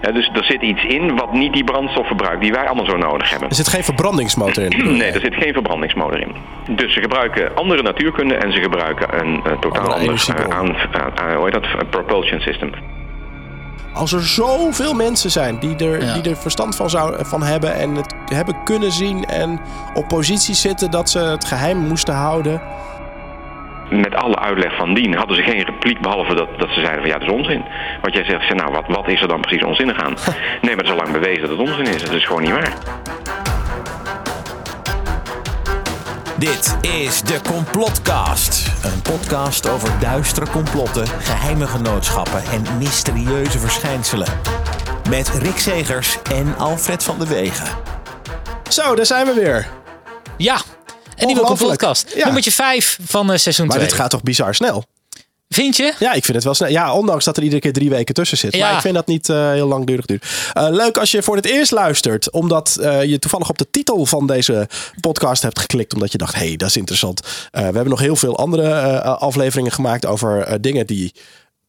Eh, dus er zit iets in wat niet die brandstof verbruikt die wij allemaal zo nodig hebben. Er zit geen verbrandingsmotor in? Nee, er zit geen verbrandingsmotor in. Dus ze gebruiken andere natuurkunde en ze gebruiken een uh, totaal Andere ander uh, aan, aan- hoe heet dat, Een propulsion system. Als er zoveel mensen zijn die er, Ja. die er verstand van, zou, van hebben en het hebben kunnen zien en op positie zitten dat ze het geheim moesten houden. Met alle uitleg van dien hadden ze geen repliek behalve dat, dat ze zeiden van ja, dat is onzin. Wat jij zegt, nou wat, wat is er dan precies onzinnig aan? Nee, maar het is al lang bewezen dat het onzin is. Het is gewoon niet waar. Dit is de Complotcast. Een podcast over duistere complotten, geheime genootschappen en mysterieuze verschijnselen. Met Rick Segers en Alfred van de Wegen. Zo, daar zijn we weer. Ja, een nieuwe podcast. Ja. Nummertje 5 van eh, seizoen Maar 2. dit gaat toch bizar snel? Vind je? Ja, ik vind het wel snel. Ja, ondanks dat er iedere keer drie weken tussen zit. Ja. Maar ik vind dat niet eh, heel langdurig duur. Eh, leuk als je voor het eerst luistert. Omdat je toevallig op de titel van deze podcast hebt geklikt. Omdat je dacht, hé, hey, dat is interessant. We hebben nog heel veel andere afleveringen gemaakt over dingen die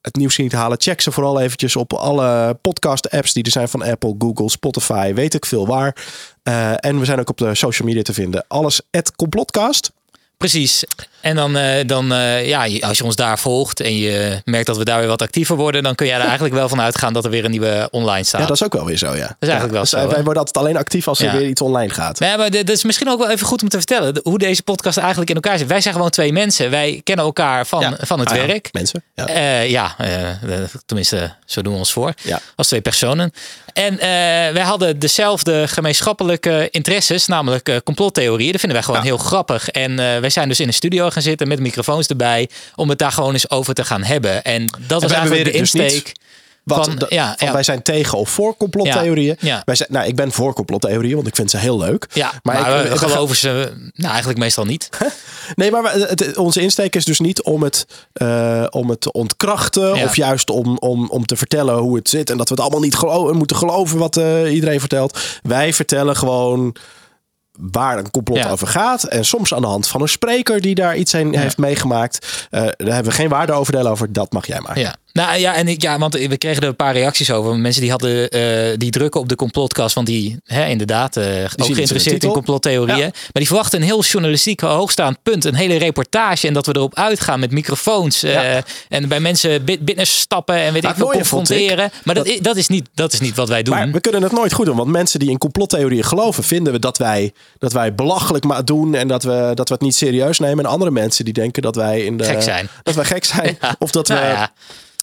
het nieuws zien te halen. Check ze vooral eventjes op alle podcast apps die er zijn van Apple, Google, Spotify. Weet ik veel waar. Eh, en we zijn ook op de social media te vinden. Alles complotcast. Precies. En dan, eh, dan eh, ja, als je ons daar volgt en je merkt dat we daar weer wat actiever worden, dan kun je er eigenlijk wel van uitgaan dat er weer een nieuwe online staat. Ja, dat is ook wel weer zo, ja. Dat is eigenlijk wel dus, zo, hè? Wij worden altijd alleen actief als er Ja. weer iets online gaat. Nee, maar dit dit is misschien ook wel even goed om te vertellen de- hoe deze podcast eigenlijk in elkaar zit. Wij zijn gewoon twee mensen. Wij kennen elkaar van, Ja. van het Ah ja, werk. Mensen. Ja. Eh, ja, tenminste, zo doen we ons voor. Ja. Als twee personen. En wij hadden dezelfde gemeenschappelijke interesses, namelijk complottheorieën. Dat vinden wij gewoon Ja. heel grappig. En wij zijn dus in een studio gaan zitten met microfoons erbij, om het daar gewoon eens over te gaan hebben. En dat was wij eigenlijk de dus niet insteek. Wat, van, de- ja, van ja. Wij zijn tegen of voor complottheorieën. Ja. Wij zijn, nou, ik ben voor complottheorieën, want ik vind ze heel leuk. Ja, maar, ik, we geloven ze nou, eigenlijk meestal niet. Nee, maar het- onze insteek is dus niet om het, eh, om het te ontkrachten. Of juist om, om, om te vertellen hoe het zit. En dat we het allemaal niet gelo- moeten geloven wat eh, iedereen vertelt. Wij vertellen gewoon waar een complot Ja. over gaat. En soms aan de hand van een spreker die daar iets in heeft meegemaakt. Eh, daar hebben we geen waardeoordelen over. Dat mag jij maken. Ja. Nou ja, en ik, ja, want we kregen er een paar reacties over. Mensen die hadden eh, die drukken op de complotcast, want die hè, inderdaad eh, ook in de geïnteresseerd in complottheorieën. Ja. Maar die verwachten een heel journalistiek hoogstaand punt, een hele reportage en dat we erop uitgaan met microfoons eh, Ja. en bij mensen bi- binnen stappen en weet Maar ik veel confronteren. Maar dat, is, dat, is niet, dat is niet wat wij doen. Maar we kunnen het nooit goed doen. Want mensen die in complottheorieën geloven, vinden we dat wij, dat wij belachelijk maar doen. En dat we, dat we het niet serieus nemen. En andere mensen die denken dat wij in de. Gek zijn. Dat wij gek zijn. Ja. Of dat we. Nou ja.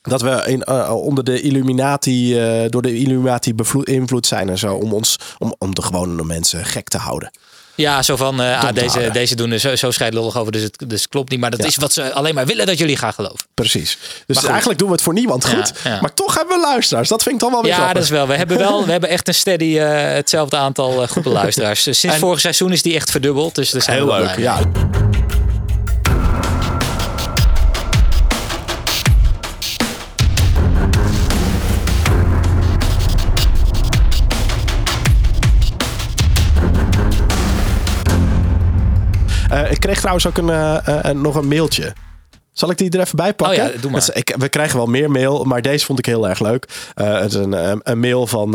Dat we in, eh, onder de Illuminati, eh, door de Illuminati beïnvloed zijn en zo. Om ons, om, om de gewone mensen gek te houden. Ja, zo van, eh, ah, deze, deze doen er zo, zo scheidlollig over, dus het, dus klopt niet. Maar dat Ja. is wat ze alleen maar willen dat jullie gaan geloven. Precies. Dus eigenlijk doen we het voor niemand goed. ja. Maar toch hebben we luisteraars. Dat vind ik dan wel weer Ja, grappig. dat is wel. We hebben wel, we hebben echt een steady hetzelfde aantal uh, groepen luisteraars. Dus sinds En- vorig seizoen is die echt verdubbeld. Dus daar zijn Heel leuk. Ja. Eh, ik kreeg trouwens ook een, eh, eh, nog een mailtje. Zal ik die er even bij pakken? Oh ja, doe maar. Het is- ik, we krijgen wel meer mail, maar deze vond ik heel erg leuk. Het is een, een mail van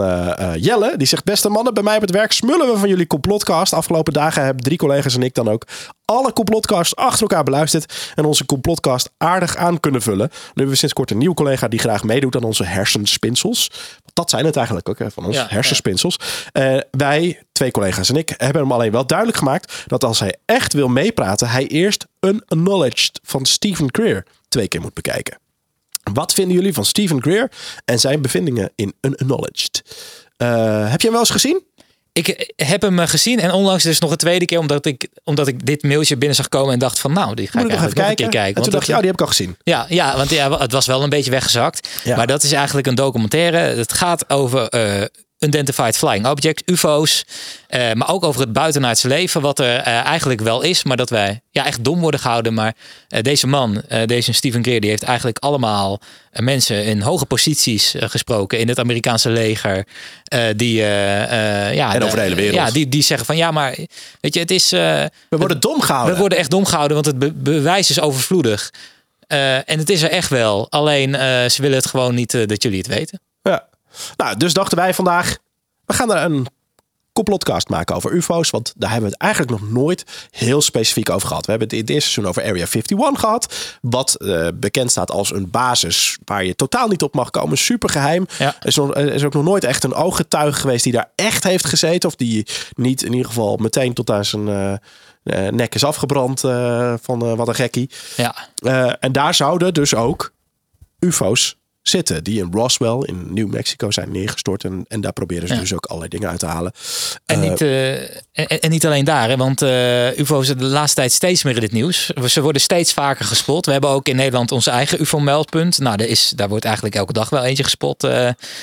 Jelle. Die zegt: Beste mannen, bij mij op het werk smullen we van jullie complotcast. Afgelopen dagen hebben drie collega's en ik dan ook alle complotcasts achter elkaar beluisterd. En onze complotcast aardig aan kunnen vullen. Nu hebben we sinds kort een nieuwe collega die graag meedoet aan onze hersenspinsels. Dat zijn het eigenlijk ook hè, van ons, Ja, hersenspinsels. Eh, wij, twee collega's en ik, hebben hem alleen wel duidelijk gemaakt dat als hij echt wil meepraten, hij eerst Unacknowledged van Stephen Greer twee keer moet bekijken. Wat vinden jullie van Stephen Greer en zijn bevindingen in Unacknowledged? Eh, heb je hem wel eens gezien? Ik eh, heb hem eh, gezien en onlangs dus nog een tweede keer, omdat ik, omdat ik dit mailtje binnen zag komen en dacht van nou, die ga Moet ik nog even eigenlijk nog kijken? een keer kijken. En toen dacht je, oh, dat- die heb ik al gezien. Ja, ja, want ja, het was wel een beetje weggezakt. Ja. Maar dat is eigenlijk een documentaire. Het gaat over eh, Unidentified Flying Objects, UFO's. eh, maar ook over het buitenaardse leven, wat er eh, eigenlijk wel is. Maar dat wij ja, echt dom worden gehouden. Maar eh, deze man, deze Stephen Greer, die heeft eigenlijk allemaal mensen in hoge posities gesproken. In het Amerikaanse leger. die, ja, En over de hele wereld. Ja, die, die zeggen van ja, maar weet je, het is... We worden dom gehouden. we worden echt dom gehouden, want het be- bewijs is overvloedig. En het is er echt wel. Alleen ze willen het gewoon niet dat jullie het weten. Nou, dus dachten wij vandaag, we gaan er een complotcast maken over UFO's. Want daar hebben we het eigenlijk nog nooit heel specifiek over gehad. We hebben het in het eerste seizoen over Area 51 gehad. Wat eh, bekend staat als een basis waar je totaal niet op mag komen. Super geheim. Ja. Er, is nog, er is ook nog nooit echt een ooggetuige geweest die daar echt heeft gezeten. Of die niet in ieder geval meteen tot aan zijn eh, eh, nek is afgebrand van wat een gekkie. Ja. En daar zouden dus ook UFO's zitten. Die in Roswell in New Mexico zijn neergestort. En, en daar proberen ze Ja. dus ook allerlei dingen uit te halen. En, Eh, niet, eh, en, en niet alleen daar, hè, want eh, UFO's zijn de laatste tijd steeds meer in het nieuws. Ze worden steeds vaker gespot. We hebben ook in Nederland onze eigen UFO-meldpunt. Nou, daar, is, daar wordt eigenlijk elke dag wel eentje gespot.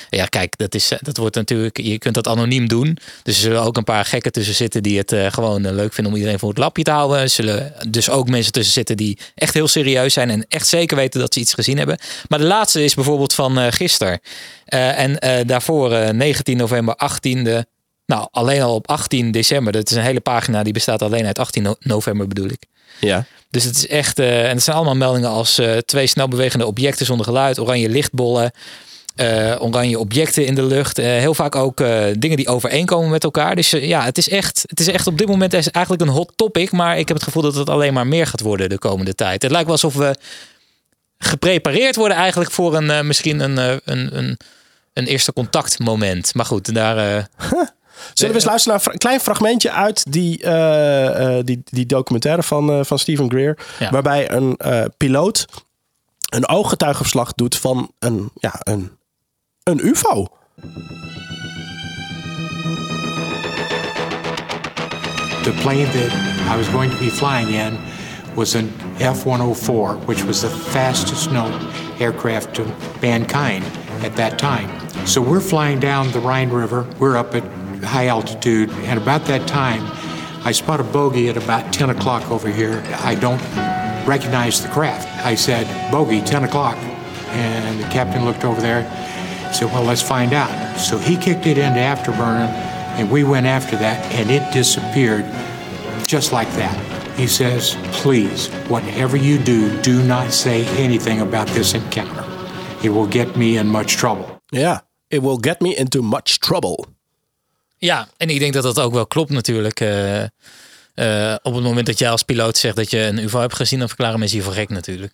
Ja, kijk, dat, is, dat wordt natuurlijk, je kunt dat anoniem doen. Dus er zullen ook een paar gekken tussen zitten die het gewoon leuk vinden om iedereen voor het lapje te houden. Er zullen dus ook mensen tussen zitten die echt heel serieus zijn en echt zeker weten dat ze iets gezien hebben. Maar de laatste is bijvoorbeeld van eh gisteren. Eh, en eh, daarvoor eh, 19 november, 18e. Nou, alleen al op 18 december. Dat is een hele pagina die bestaat alleen uit 18 no- november bedoel ik. ja. Dus het is echt. en het zijn allemaal meldingen als eh, twee snel bewegende objecten zonder geluid, oranje lichtbollen, oranje objecten in de lucht. Heel vaak ook dingen die overeenkomen met elkaar. Dus ja, het is, echt, het is echt op dit moment is eigenlijk een hot topic. Maar ik heb het gevoel dat het alleen maar meer gaat worden de komende tijd. Het lijkt wel alsof we geprepareerd worden eigenlijk voor een eh, misschien een, eh, een, een, een eerste contactmoment. Maar goed, daar. eh, Zullen we eens luisteren naar een klein fragmentje uit die, eh, eh, die, die documentaire van, eh, van Stephen Greer. Ja. Waarbij een eh, piloot een ooggetuigenverslag doet van een, ja, een, een UFO. The plane that I was going to be flying in was an F 104, which was the fastest known aircraft to mankind at that time. So we're flying down the Rhine River. We're up at high altitude, and about that time, I spot a bogey at about 10 o'clock over here. I don't recognize the craft. I said, Bogey, 10 o'clock. And the captain looked over there said, Well, let's find out. So he kicked it into afterburner, and we went after that, and it disappeared just like that. He says, Please, whatever you do, do not say anything about this encounter. It will get me in much trouble. Ja, it will get me into much trouble. Ja, en ik denk dat dat ook wel klopt natuurlijk. Eh, eh, op het moment dat jij als piloot zegt dat je een UFO hebt gezien, dan verklaren mensen je voor gek natuurlijk.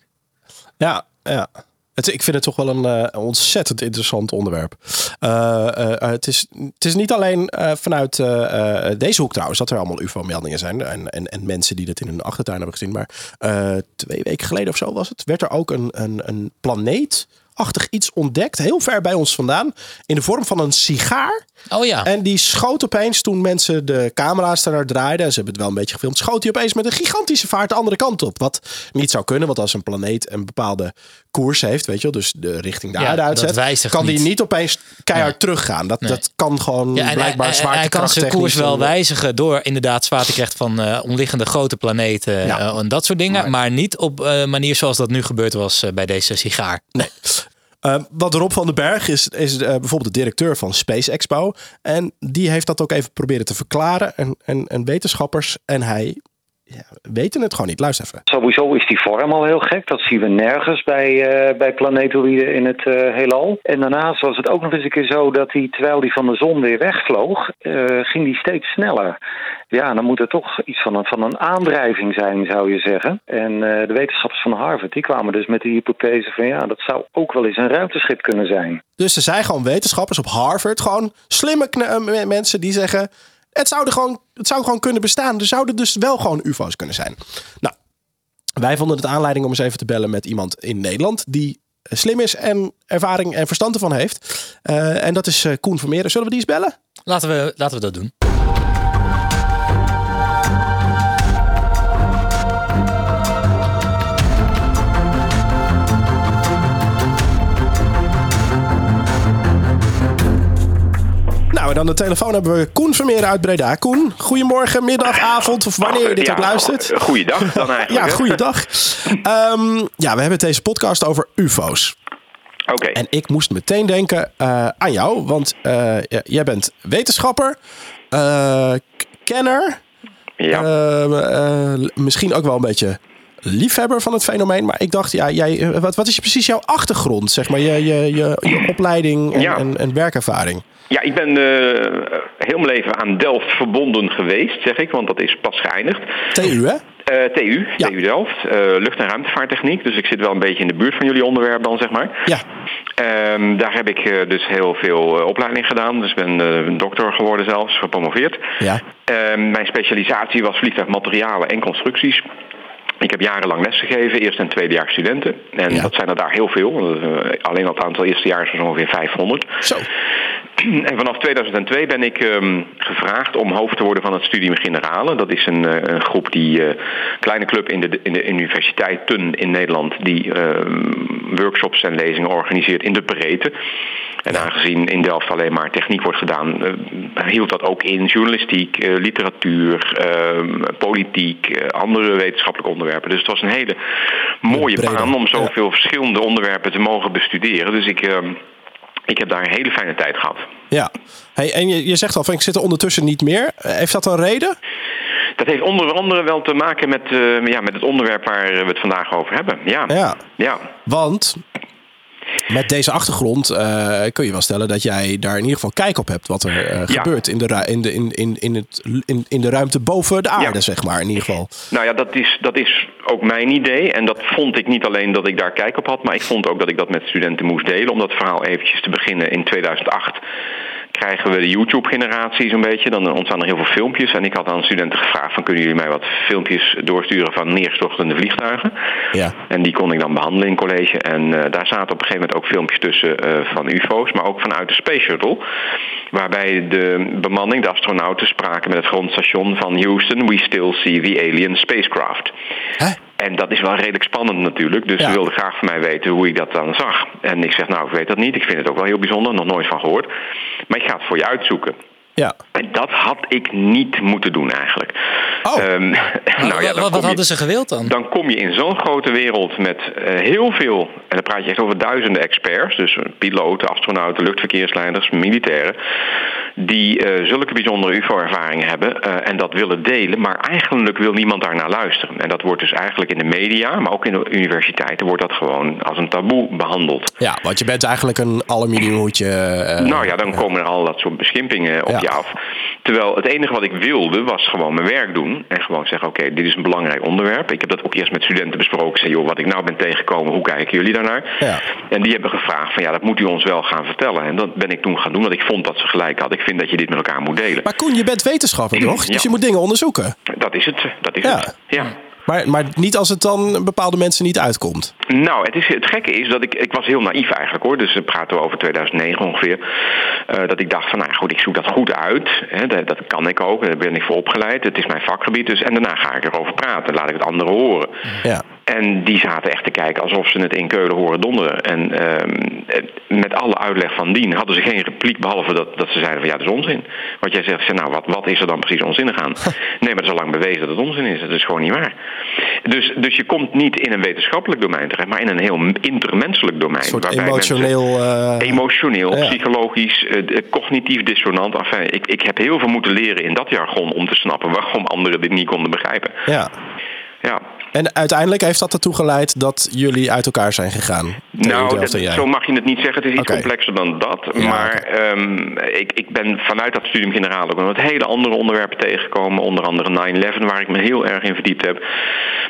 Ja, ja. Het, ik vind het toch wel een eh, ontzettend interessant onderwerp. Eh, eh, het, is, het is niet alleen vanuit deze hoek trouwens dat er allemaal UFO-meldingen zijn. En, en, en mensen die dat in hun achtertuin hebben gezien. Maar twee weken geleden of zo was het. Werd er ook een, een, een planeetachtig iets ontdekt. Heel ver bij ons vandaan. In de vorm van een sigaar. Oh ja, En die schoot opeens toen mensen de camera's daar draaiden. En ze hebben het wel een beetje gefilmd. Schoot hij opeens met een gigantische vaart de andere kant op. Wat niet zou kunnen. Want als een planeet een bepaalde koers heeft. Weet je wel. Dus de richting de Ja, aarde dat uitzet. wijzigt Kan die niet. niet opeens keihard Nee. teruggaan. Dat, Nee. dat kan gewoon ja blijkbaar en- zwaartekracht hij kan zijn koers wel en- wijzigen door inderdaad zwaartekracht van eh omliggende grote planeten Ja. eh, en dat soort dingen. Maar- Maar, niet op eh, manier zoals dat nu gebeurd was bij deze sigaar. Nee. Eh, wat Rob van den Berg is, is bijvoorbeeld de directeur van Space Expo. En die heeft dat ook even proberen te verklaren. En, en, en wetenschappers en hij ja, weten het gewoon niet. Luister even. Sowieso is die vorm al heel gek. Dat zien we nergens bij, eh, bij planetoïden in het eh, heelal. En daarnaast was het ook nog eens een keer zo dat hij, terwijl hij van de zon weer wegvloog, eh, ging die steeds sneller. Ja, dan moet er toch iets van een, van een aandrijving zijn, zou je zeggen. En de wetenschappers van Harvard die kwamen dus met die hypothese van ja, dat zou ook wel eens een ruimteschip kunnen zijn. Dus er zijn gewoon wetenschappers op Harvard, gewoon slimme mensen die zeggen: het zou, gewoon, het zou gewoon kunnen bestaan. Er zouden dus wel gewoon UFO's kunnen zijn. Nou, wij vonden het aanleiding om eens even te bellen met iemand in Nederland die eh, slim is en ervaring en verstand ervan heeft. Eh, en dat is eh, Koen Vermeeren. Zullen we die eens bellen? Laten we, laten we dat doen. Nou, en aan de telefoon hebben we Koen Vermeeren uit Breda. Koen, goedemorgen, middag, avond of wanneer je dit Ja, ook luistert. Goeiedag dan eigenlijk. Ja, goeiedag. Ehm, ja, we hebben deze podcast over UFO's. Oké. En ik moest meteen denken eh, aan jou, want eh, jij bent wetenschapper, eh, kenner, Ja. eh, eh, misschien ook wel een beetje liefhebber van het fenomeen. Maar ik dacht, ja, jij, wat, wat is precies jouw achtergrond? Zeg maar, je, je, je, je opleiding en, Ja. en, en werkervaring. Ja, ik ben eh, heel mijn leven aan Delft verbonden geweest, zeg ik, want dat is pas geëindigd. TU, hè? Eh, TU, Ja. TU Delft, eh, lucht- en ruimtevaarttechniek. Dus ik zit wel een beetje in de buurt van jullie onderwerp dan, zeg maar. Ja. Ehm, daar heb ik dus heel veel opleiding gedaan. Dus ik ben eh, dokter geworden zelfs, gepromoveerd. Ja. Ehm, mijn specialisatie was vliegtuigmaterialen en constructies. Ik heb jarenlang lesgegeven, eerste en tweedejaars studenten. En Ja. dat zijn er daar heel veel. alleen al het aantal eerstejaars was ongeveer 500. Zo. En vanaf 2002 ben ik ehm, gevraagd om hoofd te worden van het Studium Generale. Dat is een, eh, een groep die, eh, kleine club in de, in de universiteiten in Nederland, die ehm, workshops en lezingen organiseert in de breedte. En aangezien in Delft alleen maar techniek wordt gedaan, eh, hield dat ook in journalistiek, literatuur, ehm, politiek, andere wetenschappelijke onderwerpen. Dus het was een hele mooie baan om ja. zoveel verschillende onderwerpen te mogen bestuderen. Dus ik, ik heb daar een hele fijne tijd gehad. Ja. Hey, en je, je zegt al van ik zit er ondertussen niet meer. Heeft dat een reden? Dat heeft onder andere wel te maken met, eh, ja, met het onderwerp waar we het vandaag over hebben. Ja. Ja. ja. Want met deze achtergrond eh, kun je wel stellen dat jij daar in ieder geval kijk op hebt wat er eh, Ja. gebeurt in de, in, de, in, in, in, het, in, in de ruimte boven de aarde, Ja. zeg maar, in ieder geval. Nou ja, dat is, dat is ook mijn idee. En dat vond ik niet alleen dat ik daar kijk op had, maar ik vond ook dat ik dat met studenten moest delen. Om dat verhaal eventjes te beginnen. In 2008 krijgen we de YouTube-generatie zo'n beetje. Dan ontstaan er heel veel filmpjes. En ik had aan studenten gevraagd van kunnen jullie mij wat filmpjes doorsturen van neerstortende vliegtuigen. Ja. En die kon ik dan behandelen in college. En eh, daar zaten op een gegeven moment ook filmpjes tussen eh, van UFO's, maar ook vanuit de Space Shuttle. Waarbij de bemanning, de astronauten, spraken met het grondstation van Houston: We still see the alien spacecraft. Hè? En dat is wel redelijk spannend natuurlijk. Dus Ja. ze wilden graag van mij weten hoe ik dat dan zag. En ik zeg, nou, ik weet dat niet. Ik vind het ook wel heel bijzonder. Nog nooit van gehoord. Maar ik ga het voor je uitzoeken. Ja. En dat had ik niet moeten doen eigenlijk. Oh. Ehm, nou ja, wat hadden ze gewild dan? dan kom je in zo'n grote wereld met eh, heel veel, en dan praat je echt over duizenden experts, dus piloten, astronauten, luchtverkeersleiders, militairen, die eh, zulke bijzondere UFO-ervaringen hebben eh, en dat willen delen, maar eigenlijk wil niemand daar naar luisteren. En dat wordt dus eigenlijk in de media, maar ook in de universiteiten, wordt dat gewoon als een taboe behandeld. ja, want je bent eigenlijk een aluminiumhoedje. Nou ja, dan komen er al dat soort beschimpingen op Ja. Af. Terwijl het enige wat ik wilde was gewoon mijn werk doen. En gewoon zeggen, oké, dit is een belangrijk onderwerp. Ik heb dat ook eerst met studenten besproken. Ik zei, joh, wat ik nou ben tegengekomen, hoe kijken jullie daarnaar? Ja. En die hebben gevraagd van, ja, dat moet u ons wel gaan vertellen. En dat ben ik toen gaan doen, want ik vond dat ze gelijk hadden. Ik vind dat je dit met elkaar moet delen. Maar Koen, je bent wetenschapper, toch? Dus Ja. je moet dingen onderzoeken. Dat is het, dat is Ja. het. Ja. Maar, maar niet als het dan bepaalde mensen niet uitkomt. Nou, het, is, het gekke is dat ik, ik was heel naïef eigenlijk hoor. Dus we praten over 2009 ongeveer. Eh, dat ik dacht van, nou goed, ik zoek dat goed uit. Hè, dat, dat kan ik ook, daar ben ik voor opgeleid. Het is mijn vakgebied, dus en daarna ga ik erover praten. Laat ik het anderen horen. Ja. En die zaten echt te kijken alsof ze het in Keulen horen donderen. En ehm, eh, met alle uitleg van dien hadden ze geen repliek behalve dat, dat ze zeiden van ja, dat is onzin. Wat jij zegt, zeg, nou wat, wat is er dan precies onzinnig aan? nee, maar het is al lang bewezen dat het onzin is. Dat is gewoon niet waar. Dus, dus je komt niet in een wetenschappelijk domein terecht, maar in een heel intermenselijk domein. Een soort waarbij mensen- emotioneel... eh, Emotioneel, Ja. psychologisch, eh, cognitief dissonant. Enfin, ik, ik heb heel veel moeten leren in dat jargon om te snappen waarom anderen dit niet konden begrijpen. ja. Ja. En uiteindelijk heeft dat ertoe geleid dat jullie uit elkaar zijn gegaan. Nou, dat- zo mag je het niet zeggen. Het is iets complexer dan dat. Ja, maar ehm, ik, ik ben vanuit dat studium generaal ook nog wat hele andere onderwerpen tegengekomen. Onder andere 9-11, waar ik me heel erg in verdiept heb.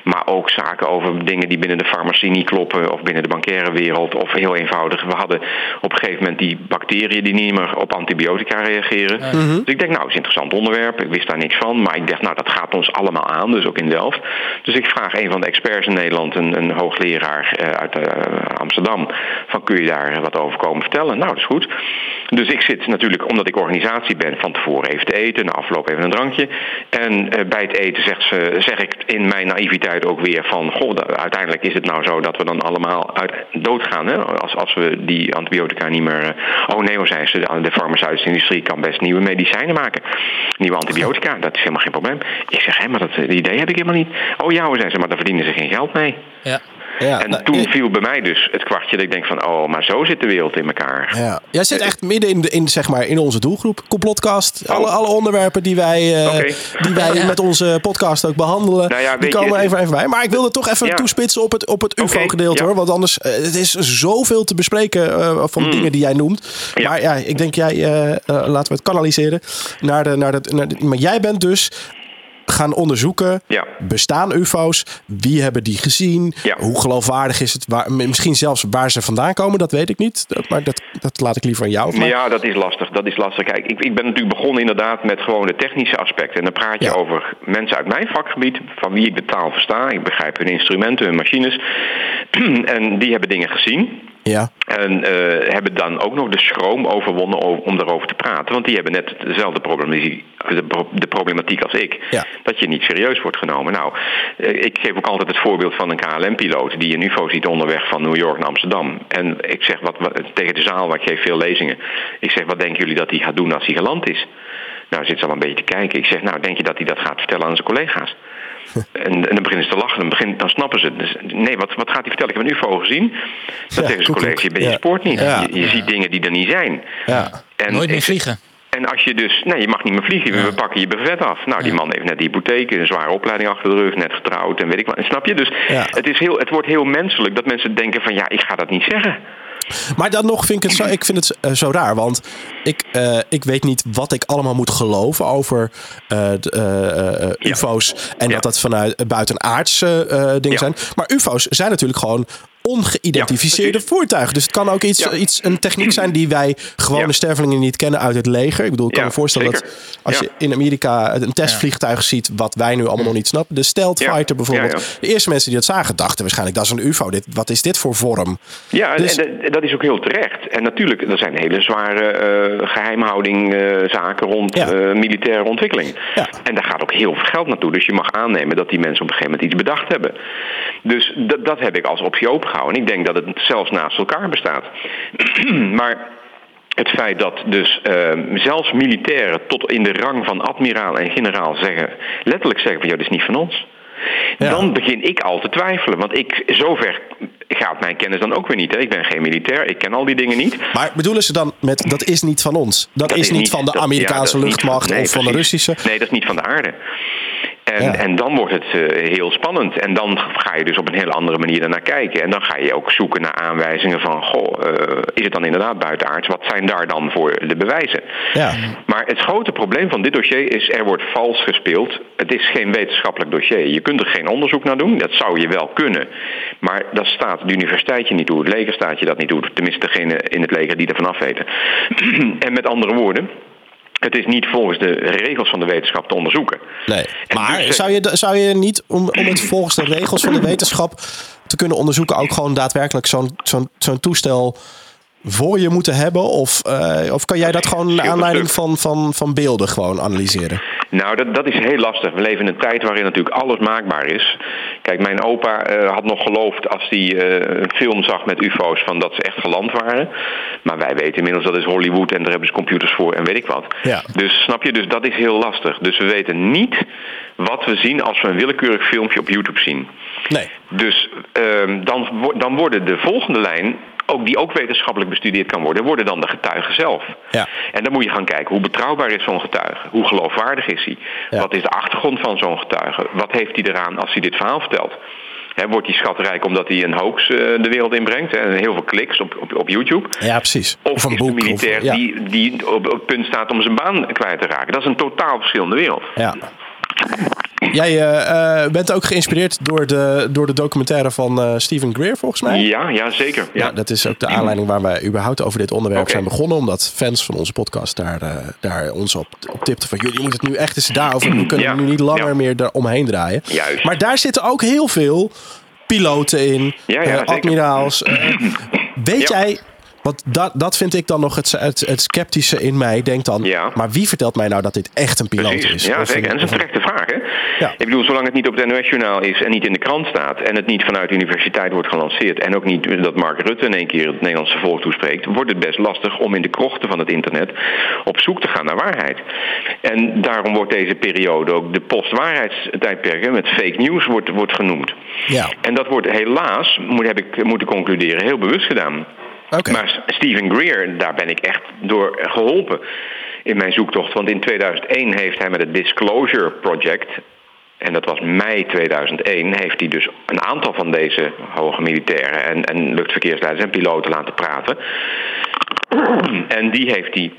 Maar ook zaken over dingen die binnen de farmacie niet kloppen. Of binnen de bankaire wereld. Of heel eenvoudig. We hadden op een gegeven moment die bacteriën die niet meer op antibiotica reageren. Dus ik denk, nou, het is een interessant onderwerp. Ik wist daar niks van. Maar ik dacht, nou, dat gaat ons allemaal aan. Dus ook in Delft. Dus ik vraag een van de experts in Nederland, een, een hoogleraar eh, uit eh, Amsterdam. Van kun je daar wat over komen vertellen? Nou, dat is goed. Dus ik zit natuurlijk, omdat ik organisatie ben, van tevoren even te eten. Na afloop even een drankje. En eh, bij het eten zegt ze, zeg ik in mijn naïviteit ook weer van... Goh, uiteindelijk is het nou zo dat we dan allemaal uit, doodgaan. Hè? Als, als we die antibiotica niet meer... oh nee, zei ze, de, farmaceutische industrie kan best nieuwe medicijnen maken. Nieuwe antibiotica, dat is helemaal geen probleem. Ik zeg, hé, maar dat idee heb ik helemaal niet. Oh ja, hoor, zei ze, maar daar verdienen ze geen geld mee. Ja. Ja, en nou, toen viel bij mij dus het kwartje dat ik denk van, oh, maar zo zit de wereld in elkaar. Ja. Jij zit echt midden in, de, in, zeg maar, in onze doelgroep. Complotcast. Alle, alle onderwerpen die wij, eh, die wij met onze podcast ook behandelen. Nou ja, die je, komen het- even, even bij. Maar ik wilde toch even Ja. toespitsen op het, op het UFO-gedeelte hoor. Want anders uh, het is zoveel te bespreken uh, van dingen die jij noemt. Mm. Ja. Maar ja, ik denk jij, laten we het kanaliseren. Naar de, naar de, naar de, maar jij bent dus gaan onderzoeken. Ja. Bestaan UFO's? Wie hebben die gezien? Ja. Hoe geloofwaardig is het? Waar, misschien zelfs waar ze vandaan komen, dat weet ik niet. Maar dat, dat laat ik liever aan jou. Maar... Ja, dat is lastig. Dat is lastig. Kijk, ik, ik ben natuurlijk begonnen inderdaad met gewoon de technische aspecten. En dan praat je Ja. over mensen uit mijn vakgebied, van wie ik de taal versta. Ik begrijp hun instrumenten, hun machines. en die hebben dingen gezien. Ja. En eh, hebben dan ook nog de schroom overwonnen om daarover te praten. Want die hebben net dezelfde problematiek, de, pro- de problematiek als ik. Ja. Dat je niet serieus wordt genomen. Nou, eh, ik geef ook altijd het voorbeeld van een KLM-piloot die een UFO ziet onderweg van New York naar Amsterdam. En ik zeg wat, wat, tegen de zaal, waar ik geef veel lezingen. Ik zeg, wat denken jullie dat hij gaat doen als hij geland is? Nou, zit ze al een beetje te kijken. Ik zeg, nou, denk je dat hij dat gaat vertellen aan zijn collega's? En, en dan beginnen ze te lachen, dan, begin, dan snappen ze het. Dus, nee, wat, wat gaat hij vertellen? Ik heb een UFO gezien. Dan Ja, tegen zijn collega's, je bent je niet. Ja. Je, je ziet dingen die er niet zijn. Ja. En Nooit meer vliegen. En als je dus, nee, je mag niet meer vliegen. We pakken je brevet af. Nou, die man heeft net de hypotheek, een zware opleiding achter de rug, net getrouwd en weet ik wat. Snap je? Dus Ja. het, is heel, het wordt heel menselijk dat mensen denken van ja, ik ga dat niet zeggen. Maar dan nog vind ik het zo, ik vind het eh, zo raar. Want ik, eh, ik weet niet wat ik allemaal moet geloven over eh, de, eh, eh, Ja. UFO's. En Ja. dat dat vanuit buitenaardse eh dingen zijn. Maar UFO's zijn natuurlijk gewoon ongeïdentificeerde precies. voertuigen. Dus het kan ook iets, Ja. iets, een techniek zijn die wij gewone Ja. stervelingen niet kennen uit het leger. Ik bedoel, ik kan Ja, me voorstellen zeker. dat als Ja. je in Amerika een testvliegtuig ziet, wat wij nu allemaal nog niet snappen. De stealth Ja. fighter bijvoorbeeld. Ja, ja. De eerste mensen die dat zagen dachten waarschijnlijk, dat is een UFO. Dit, wat is dit voor vorm? Ja, en- Dus- en, dat- dat is ook heel terecht. En natuurlijk, er zijn hele zware eh geheimhouding eh, zaken rond Ja. eh, militaire ontwikkeling. Ja. En daar gaat ook heel veel geld naartoe. Dus je mag aannemen dat die mensen op een gegeven moment iets bedacht hebben. Dus dat, dat heb ik als optie En ik denk dat het zelfs naast elkaar bestaat. maar het feit dat dus eh, zelfs militairen tot in de rang van admiraal en generaal zeggen, letterlijk zeggen van ja, dit is niet van ons. Ja. Dan begin ik al te twijfelen. Want ik, zover gaat mijn kennis dan ook weer niet. Hè. Ik ben geen militair, ik ken al die dingen niet. Maar bedoelen ze dan met dat is niet van ons? Dat, Dat is niet van de dat- Amerikaanse ja, niet luchtmacht nee, of van de. Russische? Nee, dat is niet van de aarde. En, Ja. en dan wordt het eh, heel spannend. En dan ga je dus op een hele andere manier ernaar kijken. En dan ga je ook zoeken naar aanwijzingen van... goh, eh, is het dan inderdaad buitenaards? Wat zijn daar dan voor de bewijzen? Ja. Maar het grote probleem van dit dossier is... er wordt vals gespeeld. Het is geen wetenschappelijk dossier. Je kunt er geen onderzoek naar doen. Dat zou je wel kunnen. Maar dat staat de universiteit je niet toe. Het leger staat je dat niet toe. Tenminste, degene in het leger die ervan af weten. en met andere woorden... Het is niet volgens de regels van de wetenschap te onderzoeken. Nee. En Maar dus, eh, zou je, zou je niet, om, om het volgens de regels van de wetenschap te kunnen onderzoeken, ook gewoon daadwerkelijk zo'n zo'n zo'n toestel voor je moeten hebben? Of, eh, of kan jij dat gewoon naar aanleiding van, van, van beelden gewoon analyseren? Nou, dat, dat is heel lastig. We leven in een tijd waarin natuurlijk alles maakbaar is. Kijk, mijn opa eh, had nog geloofd als hij eh, een film zag met UFO's van dat ze echt geland waren. Maar wij weten inmiddels dat is Hollywood en daar hebben ze computers voor en weet ik wat. Ja. Dus snap je, dus dat is heel lastig. Dus we weten niet wat we zien als we een willekeurig filmpje op YouTube zien. Nee. Dus ehm, dan, dan worden de volgende lijn, ook, die ook wetenschappelijk bestudeerd kan worden, worden dan de getuigen zelf. Ja. En dan moet je gaan kijken hoe betrouwbaar is zo'n getuige? Hoe geloofwaardig is hij? Ja. Wat is de achtergrond van zo'n getuige? Wat heeft hij eraan als hij dit verhaal vertelt? Wordt hij schatrijk omdat hij een hoax eh, de wereld inbrengt? Hè? Heel veel kliks op, op, op YouTube. Ja, precies. Of, een is boek. de militair of, ja. die, die op, op het punt staat om zijn baan kwijt te raken? Dat is een totaal verschillende wereld. Ja. Jij eh, eh, bent ook geïnspireerd door de, door de documentaire van eh Stephen Greer, volgens mij. Ja, ja zeker. Ja. Ja, dat is ook de aanleiding waar wij überhaupt over dit onderwerp zijn begonnen. Omdat fans van onze podcast daar, daar ons op, op tipten van... jullie moeten het nu echt eens daarover... we kunnen Ja, nu niet langer ja. meer er omheen draaien. Juist. Maar daar zitten ook heel veel piloten in. Ja, ja, zeker. admiraals. weet jij... Want dat, dat vind ik dan nog het, het, het sceptische in mij. Denk dan, Ja. maar wie vertelt mij nou dat dit echt een piloot Precies. is? Ja, Of zeker. een- En dat is een- terechte vraag, hè? Ja. Ik bedoel, zolang het niet op het NOS-journaal is en niet in de krant staat... en het niet vanuit de universiteit wordt gelanceerd... en ook niet dat Mark Rutte in één keer het Nederlandse volk toespreekt... wordt het best lastig om in de krochten van het internet op zoek te gaan naar waarheid. En daarom wordt deze periode ook de postwaarheidstijdperken... met fake news wordt, wordt genoemd. Ja. En dat wordt helaas, moet, heb ik moeten concluderen, heel bewust gedaan. Maar Stephen Greer, daar ben ik echt door geholpen in mijn zoektocht. Want in 2001 heeft hij met het Disclosure Project... en dat was mei 2001... heeft hij dus een aantal van deze hoge militairen... en, en luchtverkeersleiders en piloten laten praten. En die heeft hij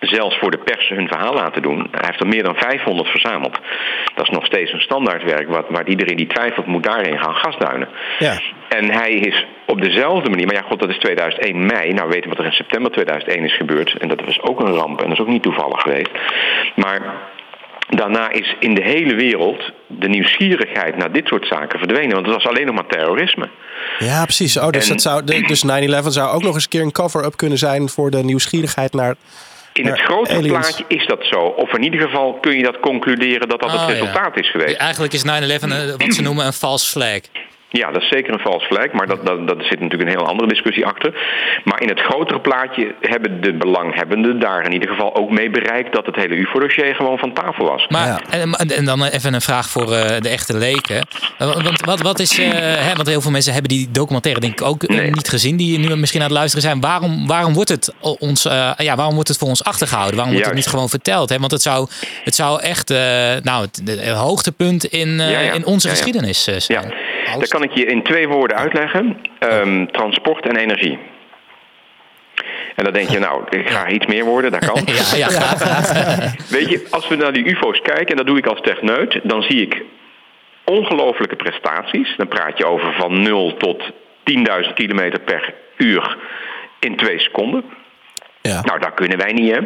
zelfs voor de pers hun verhaal laten doen. Hij heeft er meer dan 500 verzameld. Dat is nog steeds een standaardwerk... Wat, waar iedereen die twijfelt moet daarin gaan gasduinen. Ja. En hij is op dezelfde manier, maar ja, god, dat is 2001 mei. Nou weten we wat er in september 2001 is gebeurd. En dat was ook een ramp en dat is ook niet toevallig geweest. Maar daarna is in de hele wereld de nieuwsgierigheid naar dit soort zaken verdwenen. Want het was alleen nog maar terrorisme. Ja, precies. Oh, dus, En- dat zou, dus 9-11 zou ook nog eens een keer een cover-up kunnen zijn voor de nieuwsgierigheid naar. In het grotere aliens. plaatje is dat zo. Of in ieder geval kun je dat concluderen dat dat Oh, het ja. resultaat is geweest. Eigenlijk is 9-11 een- wat ze noemen een false flag. Ja, dat is zeker een vals flag, maar dat, dat, dat zit natuurlijk een heel andere discussie achter. Maar in het grotere plaatje hebben de belanghebbenden daar in ieder geval ook mee bereikt dat het hele UFO-dossier gewoon van tafel was. Maar, Ja. en, en dan even een vraag voor eh, de echte leken. Eh, Want wat, wat is, eh, hè, want heel veel mensen hebben die documentaire denk ik ook Nee. niet gezien, die nu misschien aan het luisteren zijn. Waarom, waarom, wordt, het ons, eh, ja, waarom wordt het voor ons achtergehouden? Waarom wordt het niet gewoon verteld? Hè? Want het zou, het zou echt eh, nou, het, het hoogtepunt in, eh, Ja, ja. in onze Ja, ja. geschiedenis eh, Zijn. dat kan ik je in twee woorden uitleggen. Ehm, transport en energie. En dan denk je, nou, ik ga iets meer worden, dat kan. Ja, ja. Weet je, als we naar die UFO's kijken, en dat doe ik als techneut, dan zie ik ongelofelijke prestaties. Dan praat je over van 0 tot 10.000 kilometer per uur in twee seconden. Ja. Nou, dat kunnen wij niet, hè.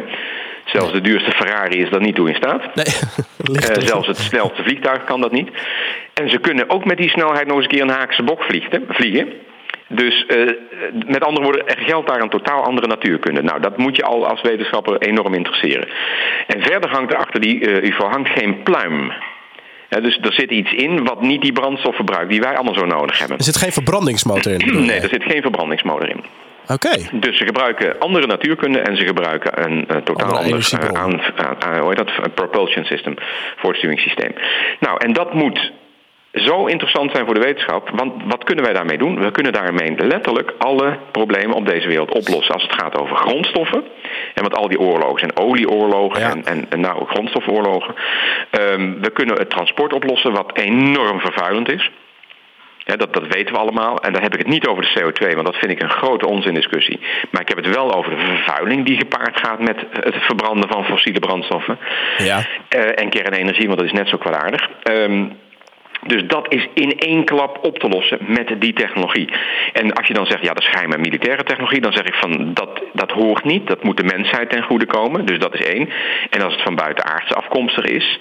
Zelfs de duurste Ferrari is daar niet toe in staat. Nee, er- zelfs het snelste vliegtuig kan dat niet. En ze kunnen ook met die snelheid nog eens een keer een haakse bok vliegen. Dus eh, met andere woorden, er geldt daar een totaal andere natuurkunde. Nou, dat moet je al als wetenschapper enorm interesseren. En verder hangt er achter die eh, UFO hangt geen pluim. Dus er zit iets in wat niet die brandstof verbruikt die wij allemaal zo nodig hebben. Er zit geen verbrandingsmotor in. Nee, er zit geen verbrandingsmotor in. Oké. Dus ze gebruiken andere natuurkunde en ze gebruiken een eh, totaal Andere ander eh, aan, aan, aan- hoe heet dat, Een propulsion system, voortstuwingssysteem. Nou, en dat moet zo interessant zijn voor de wetenschap, want wat kunnen wij daarmee doen? We kunnen daarmee letterlijk alle problemen op deze wereld oplossen als het gaat over grondstoffen. En want al die oorlogen zijn olieoorlogen Ja. en, en, en nou grondstofoorlogen. Ehm, we kunnen het transport oplossen wat enorm vervuilend is. Ja, dat, dat weten we allemaal. En dan heb ik het niet over de CO2, want dat vind ik een grote onzindiscussie. Maar ik heb het wel over de vervuiling die gepaard gaat met het verbranden van fossiele brandstoffen. Ja. Eh, en kernenergie, want dat is net zo kwaadaardig. Ehm, dus dat is in één klap op te lossen met die technologie. En als je dan zegt, ja, dat is geheime militaire technologie, dan zeg ik van dat, dat hoort niet. Dat moet de mensheid ten goede komen. Dus dat is één. En als het van buitenaardse afkomstig is,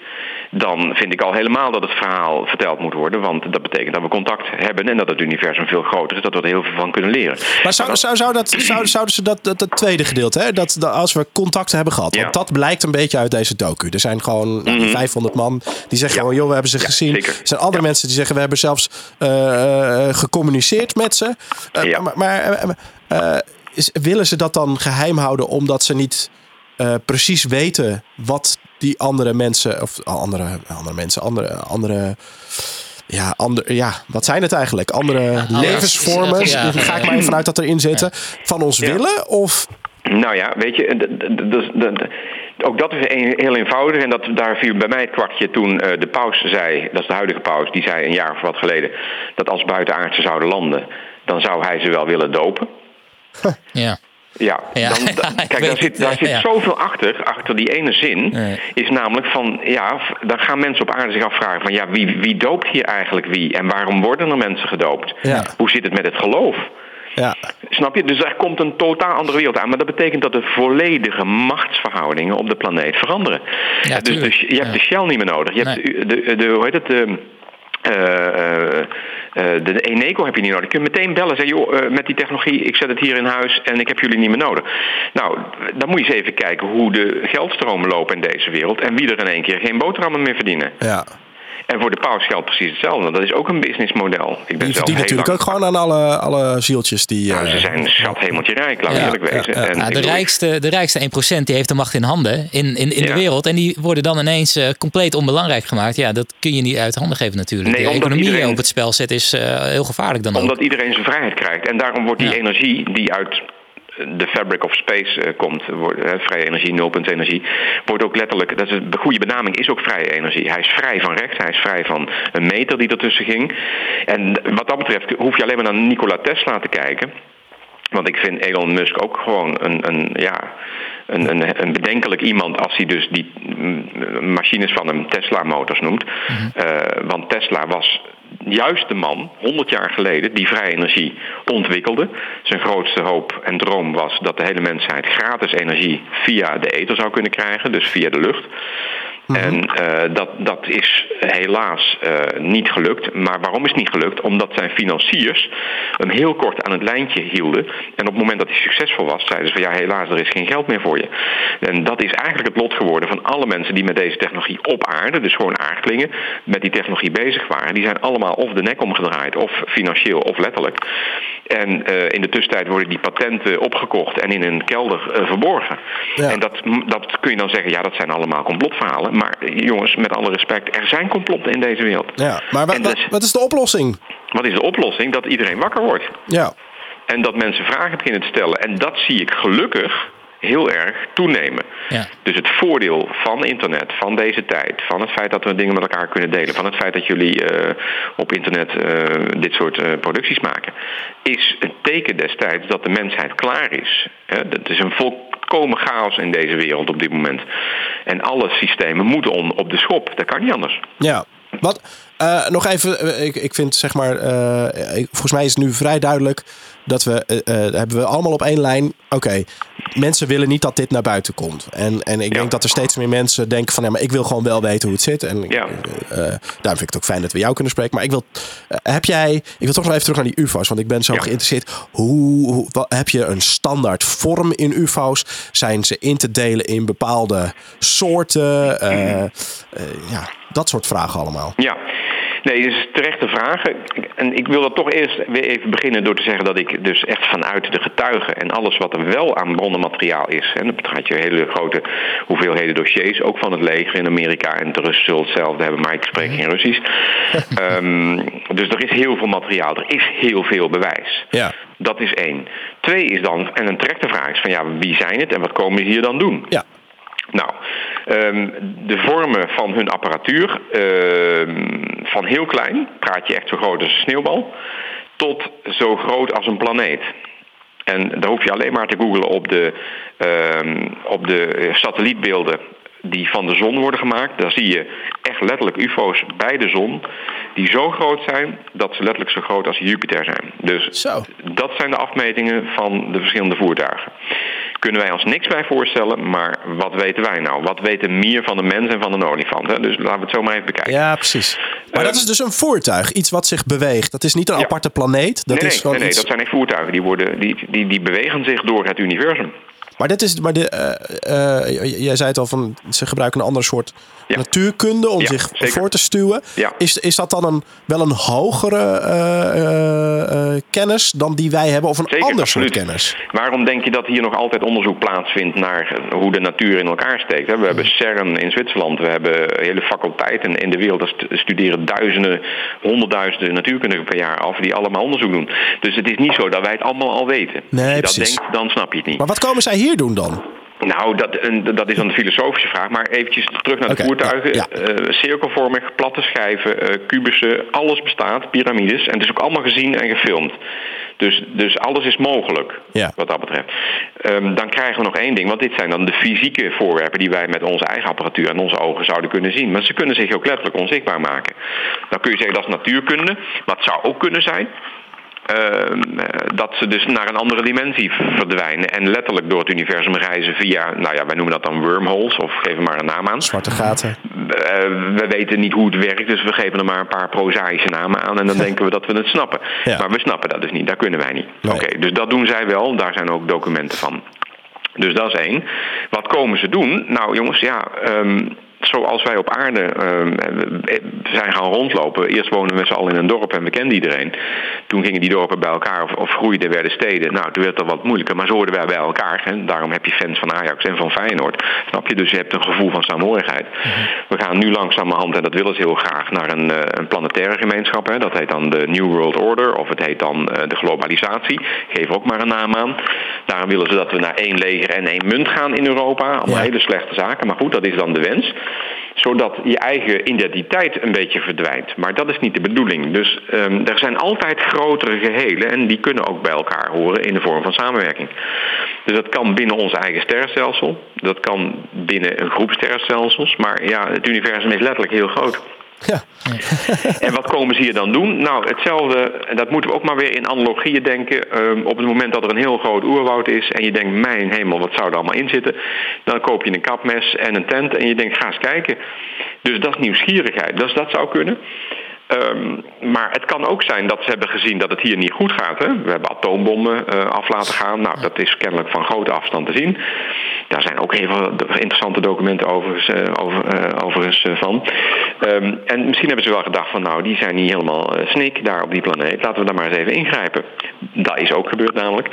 dan vind ik al helemaal dat het verhaal verteld moet worden. Want dat betekent dat we contact hebben en dat het universum veel groter is, dat we er heel veel van kunnen leren. Maar zou, zou, zou dat, zou, zouden ze dat, dat, dat tweede gedeelte, hè? Dat, dat als we contact hebben gehad, want Ja. Mhm. dat blijkt een beetje uit deze docu. Er zijn gewoon nou, die 500 man die zeggen gewoon, joh, we hebben ze Ja, gezien. zeker. Er zijn andere mensen die zeggen, we hebben zelfs eh, eh, gecommuniceerd met ze. Eh, Ja. Maar, maar eh, eh, is, willen ze dat dan geheim houden omdat ze niet eh, precies weten wat die andere mensen, of andere, andere mensen, andere, andere ja, ander, ja, wat zijn het eigenlijk? Andere levensvormen, ja. ga ik maar even uit dat erin zitten, van ons Ja. willen? Of Nou ja, weet je, dus ook dat is een- heel eenvoudig. En dat, daar viel bij mij het kwartje toen eh, de paus zei, dat is de huidige paus, die zei een jaar of wat geleden, dat als buitenaardse zouden landen, dan zou hij ze wel willen dopen. Ja. Ja, Ja, dan, ja, dan- ik kijk, daar zit, daar zit ja. zoveel achter, achter die ene zin. Is namelijk van, ja, dan gaan mensen op aarde zich afvragen van, ja, wie, wie doopt hier eigenlijk wie? En waarom worden er mensen gedoopt? Ja. Hoe zit het met het geloof? ja, Snap je? Dus er komt een totaal andere wereld aan. Maar dat betekent dat de volledige machtsverhoudingen op de planeet veranderen. Ja, dus, dus je hebt Ja. de Shell niet meer nodig. Je hebt de, de, de- hoe heet het? De, eh, eh, Uh, de Eneco heb je niet nodig. Je kunt meteen bellen. Zeg, joh, uh, met die technologie, ik zet het hier in huis en ik heb jullie niet meer nodig. Nou, dan moet je eens even kijken hoe de geldstromen lopen in deze wereld. En wie er in één keer geen boterhammen meer verdienen. Ja. En voor de paus geldt precies hetzelfde. Dat is ook een businessmodel. Ik ben Die verdient natuurlijk lang- ook gewoon aan alle, alle zieltjes die... Nou, ze eh, zijn schat hemeltje rijk, laten we Ja, eerlijk wezen. ja. En de, rijkste, de rijkste 1% die heeft de macht in handen in, in, in de wereld. En die worden dan ineens eh, compleet onbelangrijk gemaakt. Ja, dat kun je niet uit handen geven natuurlijk. Nee, de omdat economie iedereen- op het spel zetten is eh, heel gevaarlijk dan ook. Omdat iedereen zijn vrijheid krijgt. En daarom wordt die Ja. energie die uit de fabric of space eh, komt, vrije energie, nulpunt energie, wordt ook letterlijk, dat is een goede benaming, is ook vrije energie. Hij is vrij van rechts, hij is vrij van een meter die ertussen ging. En wat dat betreft hoef je alleen maar naar Nikola Tesla te kijken. Want ik vind Elon Musk ook gewoon een, een, ja, een, een, een bedenkelijk iemand als hij dus die mm, machines van hem Tesla-motors noemt. Eh, want Tesla was juist de man, 100 jaar geleden, die vrije energie ontwikkelde. Zijn grootste hoop en droom was dat de hele mensheid gratis energie via de ether zou kunnen krijgen, dus via de lucht. En eh, dat, dat is helaas eh, niet gelukt. Maar waarom is het niet gelukt? Omdat zijn financiers hem heel kort aan het lijntje hielden. En op het moment dat hij succesvol was, zeiden ze van ja, helaas, er is geen geld meer voor je. En dat is eigenlijk het lot geworden van alle mensen die met deze technologie op aarde, dus gewoon aardklingen, met die technologie bezig waren. Die zijn allemaal of de nek omgedraaid, of financieel of letterlijk. En eh, in de tussentijd worden die patenten opgekocht en in een kelder verborgen. Ja. En dat, dat kun je dan zeggen, ja, dat zijn allemaal complotverhalen. Maar jongens, met alle respect, er zijn complotten in deze wereld. ja. Maar wat, En wat, dus- wat is de oplossing? Wat is de oplossing? Dat iedereen wakker wordt. Ja. En dat mensen vragen beginnen te stellen. En dat zie ik gelukkig heel erg toenemen. Ja. Dus het voordeel van internet, van deze tijd, van het feit dat we dingen met elkaar kunnen delen, van het feit dat jullie eh, op internet eh, dit soort eh, producties maken, is een teken destijds dat de mensheid klaar is. Hè, Het is een volkomen chaos in deze wereld op dit moment. En alle systemen moeten op de schop. Dat kan niet anders. Ja. Wat, eh, nog even, eh, ik, ik vind zeg maar, eh, volgens mij is het nu vrij duidelijk dat we, hebben we allemaal op één lijn, oké, mensen willen niet dat dit naar buiten komt. En, en ik Ja. denk dat er steeds meer mensen denken van, ja, maar ik wil gewoon wel weten hoe het zit. En Ja. eh, daarom vind ik het ook fijn dat we jou kunnen spreken. Maar ik wil, eh, heb jij, ik wil toch nog even terug naar die UFO's, want ik ben zo Ja. geïnteresseerd. Hoe, hoe wat, heb je een standaard vorm in UFO's? Zijn ze in te delen in bepaalde soorten? Eh, ja, dat soort vragen allemaal. Ja, nee, dat is terechte vragen. En ik wil dat toch eerst weer even beginnen door te zeggen dat ik dus echt vanuit de getuigen en alles wat er wel aan bronnenmateriaal is. En dat gaat je hele grote hoeveelheden dossiers, ook van het leger in Amerika. En de Russen zullen hetzelfde hebben, maar ik spreek geen Russisch. Ehm, dus er is heel veel materiaal, er is heel veel bewijs. Ja. Dat is één. Twee is dan, en een terechte vraag is van ja, wie zijn het en wat komen ze hier dan doen? Ja. Nou, ehm, de vormen van hun apparatuur, ehm, van heel klein, praat je echt zo groot als een sneeuwbal, tot zo groot als een planeet. En daar hoef je alleen maar te googlen op de, ehm, op de eh, satellietbeelden die van de zon worden gemaakt. Daar zie je echt letterlijk UFO's bij de zon die zo groot zijn dat ze letterlijk zo groot als Jupiter zijn. Dus Zo. dat zijn de afmetingen van de verschillende voertuigen. Kunnen wij ons niks bij voorstellen, maar wat weten wij nou? Wat weet de mier van de mens en van een olifant? Hè? Dus laten we het zo maar even bekijken. Ja, precies. Maar Eh, dat is dus een voertuig, iets wat zich beweegt. Dat is niet een Ja. aparte planeet. Dat nee, is nee, nee, dat zijn echt voertuigen. Die, worden, die, die, die bewegen zich door het universum. Maar dit is, maar de, eh, eh, jij zei het al van ze gebruiken een ander soort Ja. natuurkunde om Ja, zich zeker. voor te stuwen. Ja. Is, is dat dan een, wel een hogere eh, kennis dan die wij hebben, of een Zeker, ander absoluut. soort kennis? Waarom denk je dat hier nog altijd onderzoek plaatsvindt naar hoe de natuur in elkaar steekt? hè? We hebben CERN in Zwitserland, we hebben hele faculteiten in de wereld. Daar stu- studeren duizenden, honderdduizenden natuurkundigen per jaar af die allemaal onderzoek doen. Dus het is niet zo dat wij het allemaal al weten. Nee, Als je dat precies. denkt, dan snap je het niet. Maar wat komen zij hier doen dan? Nou, dat, dat is dan de filosofische vraag. Maar eventjes terug naar de voertuigen. ja, Eh, cirkelvormig, platte schijven, eh, kubussen, alles bestaat, piramides. En het is ook allemaal gezien en gefilmd. Dus, dus alles is mogelijk, Ja. wat dat betreft. Ehm, dan krijgen we nog één ding, want dit zijn dan de fysieke voorwerpen... die wij met onze eigen apparatuur en onze ogen zouden kunnen zien. Maar ze kunnen zich ook letterlijk onzichtbaar maken. Dan kun je zeggen dat is natuurkunde, maar het zou ook kunnen zijn dat ze dus naar een andere dimensie verdwijnen en letterlijk door het universum reizen via, nou ja, wij noemen dat dan wormholes of geven maar een naam aan. Zwarte gaten. Eh, we weten niet hoe het werkt, dus we geven er maar een paar prozaïsche namen aan en dan denken we dat we het snappen. Ja. Maar we snappen dat dus niet, dat kunnen wij niet. Nee. Oké, dus dat doen zij wel, daar zijn ook documenten van. Dus dat is één. Wat komen ze doen? Nou jongens, ja, ehm, zoals wij op aarde ehm, zijn gaan rondlopen. Eerst woonden we met z'n allen in een dorp en we kenden iedereen. Toen gingen die dorpen bij elkaar of, of groeiden, werden steden. Nou, toen werd dat wat moeilijker, maar zo hoorden wij bij elkaar. Daarom heb je fans van Ajax en van Feyenoord. Snap je? Dus je hebt een gevoel van saamhorigheid. We gaan nu langzamerhand, en dat willen ze heel graag, naar een, eh, een planetaire gemeenschap. Hè. Dat heet dan de New World Order of het heet dan eh, de globalisatie. Geef ook maar een naam aan. Daarom willen ze dat we naar één leger en één munt gaan in Europa. Allemaal Ja. hele slechte zaken, maar goed, dat is dan de wens. Zodat je eigen identiteit een beetje verdwijnt. Maar dat is niet de bedoeling. Dus ehm, er zijn altijd grotere gehelen en die kunnen ook bij elkaar horen in de vorm van samenwerking. Dus dat kan binnen ons eigen sterrenstelsel. Dat kan binnen een groep sterrenstelsels. Maar ja, het universum is letterlijk heel groot. Ja. En wat komen ze hier dan doen? Nou, hetzelfde, en dat moeten we ook maar weer in analogieën denken. Ehm, op het moment dat er een heel groot oerwoud is en je denkt, mijn hemel, wat zou er allemaal in zitten? Dan koop je een kapmes en een tent en je denkt, ga eens kijken. Dus dat is nieuwsgierigheid. Dus dat zou kunnen. Ehm, maar het kan ook zijn dat ze hebben gezien dat het hier niet goed gaat. Hè? We hebben atoombommen eh, af laten gaan. Nou, dat is kennelijk van grote afstand te zien. Daar zijn ook heel veel interessante documenten overigens, eh, over, eh, overigens eh, van. Ehm, en misschien hebben ze wel gedacht van nou, die zijn niet helemaal snik daar op die planeet. Laten we daar maar eens even ingrijpen. Dat is ook gebeurd namelijk.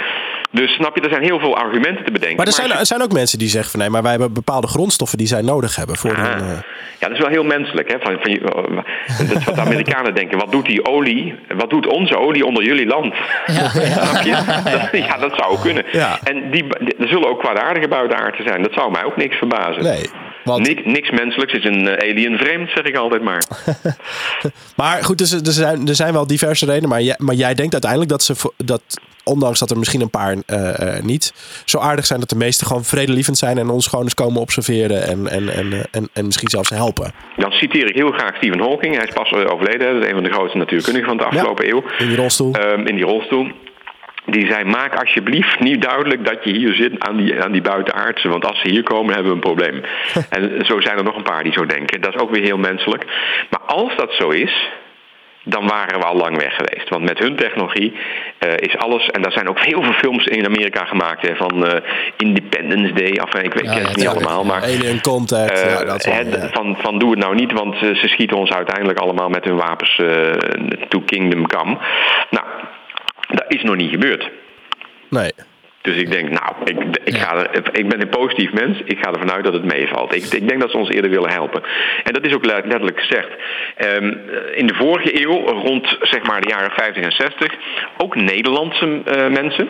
Dus snap je, er zijn heel veel argumenten te bedenken. Maar er zijn, er zijn ook mensen die zeggen van nee, maar wij hebben bepaalde grondstoffen die zij nodig hebben voor Ah. hun, Ja, dat is wel heel menselijk. Hè? Van, van, dat is wat de Amerikanen denken. Wat doet die olie? Wat doet onze olie onder jullie land? Dat, ja, dat zou kunnen. En die, er zullen ook kwaadaardige buitenaardsen zijn. Dat zou mij ook niks verbazen. Nee, want- Niks, niks menselijks is een eh, alien vreemd, zeg ik altijd maar. Maar goed, dus, er, zijn, er zijn wel diverse redenen. Maar jij, maar jij denkt uiteindelijk dat ze, dat, ondanks dat er misschien een paar eh, eh, niet zo aardig zijn, dat de meesten gewoon vredelievend zijn en ons gewoon eens komen observeren en, en, en, en, en misschien zelfs helpen. Dan citeer ik heel graag Stephen Hawking. Hij is pas overleden. Dat is een van de grootste natuurkundigen van de afgelopen eeuw. In die rolstoel. Ehm, in die rolstoel. Die zei, maak alsjeblieft niet duidelijk dat je hier zit aan die, aan die buitenaardse. Want als ze hier komen, hebben we een probleem. en zo zijn er nog een paar die zo denken. Dat is ook weer heel menselijk. Maar als dat zo is, dan waren we al lang weg geweest. Want met hun technologie eh, is alles... En daar zijn ook heel veel films in Amerika gemaakt... Hè, van eh, Independence Day. Af, ik weet Ja, ken ja, het niet allemaal, maar... Alien Contact. Eh, ja, dat wel, het- van, van doe het nou niet, want ze schieten ons uiteindelijk allemaal met hun wapens to Kingdom Come. Nou, dat is nog niet gebeurd. Nee. Dus ik denk, nou, ik, ik, ga er, ik ben een positief mens. Ik ga ervan uit dat het meevalt. Ik, ik denk dat ze ons eerder willen helpen. En dat is ook le- letterlijk gezegd. Ehm, in de vorige eeuw, rond zeg maar de jaren 50 en 60, ook Nederlandse eh, mensen.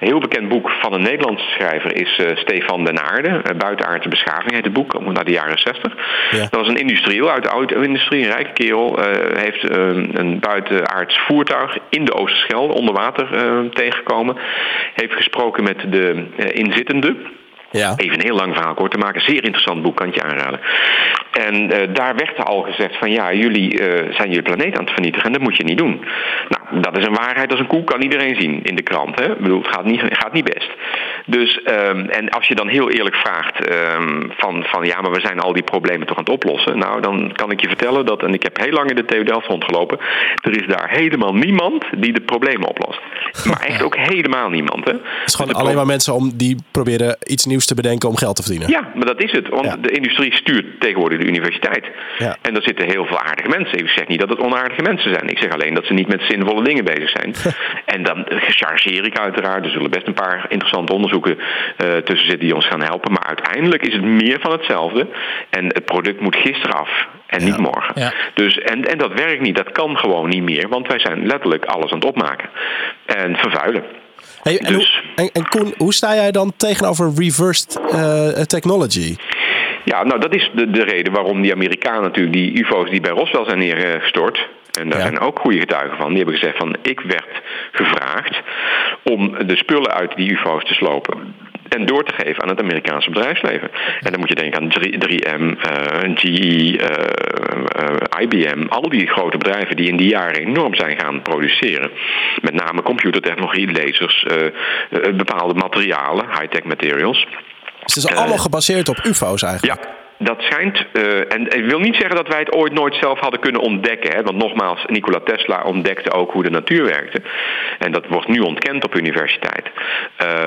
Een heel bekend boek van een Nederlandse schrijver is eh, Stefan den Aarde. Eh, Buitenaardse beschaving heet het boek, naar de jaren 60. Ja. Dat was een industrieel uit de auto-industrie, een rijke kerel. eh, heeft eh, een buitenaards voertuig in de Oosterschelde onder water eh, tegengekomen. Heeft gesproken met de eh, inzittenden. Ja. Even een heel lang verhaal kort te maken. Zeer interessant boek, kan je aanraden. En eh, daar werd er al gezegd van ja, jullie eh, zijn jullie planeet aan het vernietigen en dat moet je niet doen. Nou, dat is een waarheid als een koe, kan iedereen zien in de krant. Hè? Ik bedoel, het gaat niet, gaat niet best. Dus, ehm, en als je dan heel eerlijk vraagt ehm, van, van ja, maar we zijn al die problemen toch aan het oplossen. Nou, dan kan ik je vertellen dat, en ik heb heel lang in de TU Delft rondgelopen, er is daar helemaal niemand die de problemen oplost. Maar echt ook helemaal niemand. Hè? Het is gewoon alleen maar mensen om die proberen iets nieuws te bedenken om geld te verdienen. ja, maar dat is het. Want Ja. de industrie stuurt tegenwoordig de universiteit. Ja. En daar zitten heel veel aardige mensen. Ik zeg niet dat het onaardige mensen zijn. Ik zeg alleen dat ze niet met zinvolle dingen bezig zijn. en dan chargeer ik uiteraard. Er zullen best een paar interessante onderzoeken eh, tussen zitten die ons gaan helpen. Maar uiteindelijk is het meer van hetzelfde. En het product moet gisteren af. En niet morgen. Ja. Dus, en, en dat werkt niet. Dat kan gewoon niet meer. Want wij zijn letterlijk alles aan het opmaken. En vervuilen. Hey, en, Dus- hoe, en, en Koen, hoe sta jij dan tegenover reversed eh, technology? Ja, nou dat is de, de reden waarom die Amerikanen natuurlijk die UFO's die bij Roswell zijn neergestort. En daar Ja. zijn ook goede getuigen van. Die hebben gezegd van ik werd gevraagd om de spullen uit die UFO's te slopen. En door te geven aan het Amerikaanse bedrijfsleven. En dan moet je denken aan 3, 3M, eh, GE, eh, IBM, al die grote bedrijven die in die jaren enorm zijn gaan produceren. Met name computertechnologie, lasers, bepaalde materialen, high-tech materials. Dus het is allemaal gebaseerd op UFO's eigenlijk? Ja dat schijnt, uh, en ik wil niet zeggen dat wij het ooit nooit zelf hadden kunnen ontdekken. Hè, want nogmaals, Nikola Tesla ontdekte ook hoe de natuur werkte. En dat wordt nu ontkend op universiteit.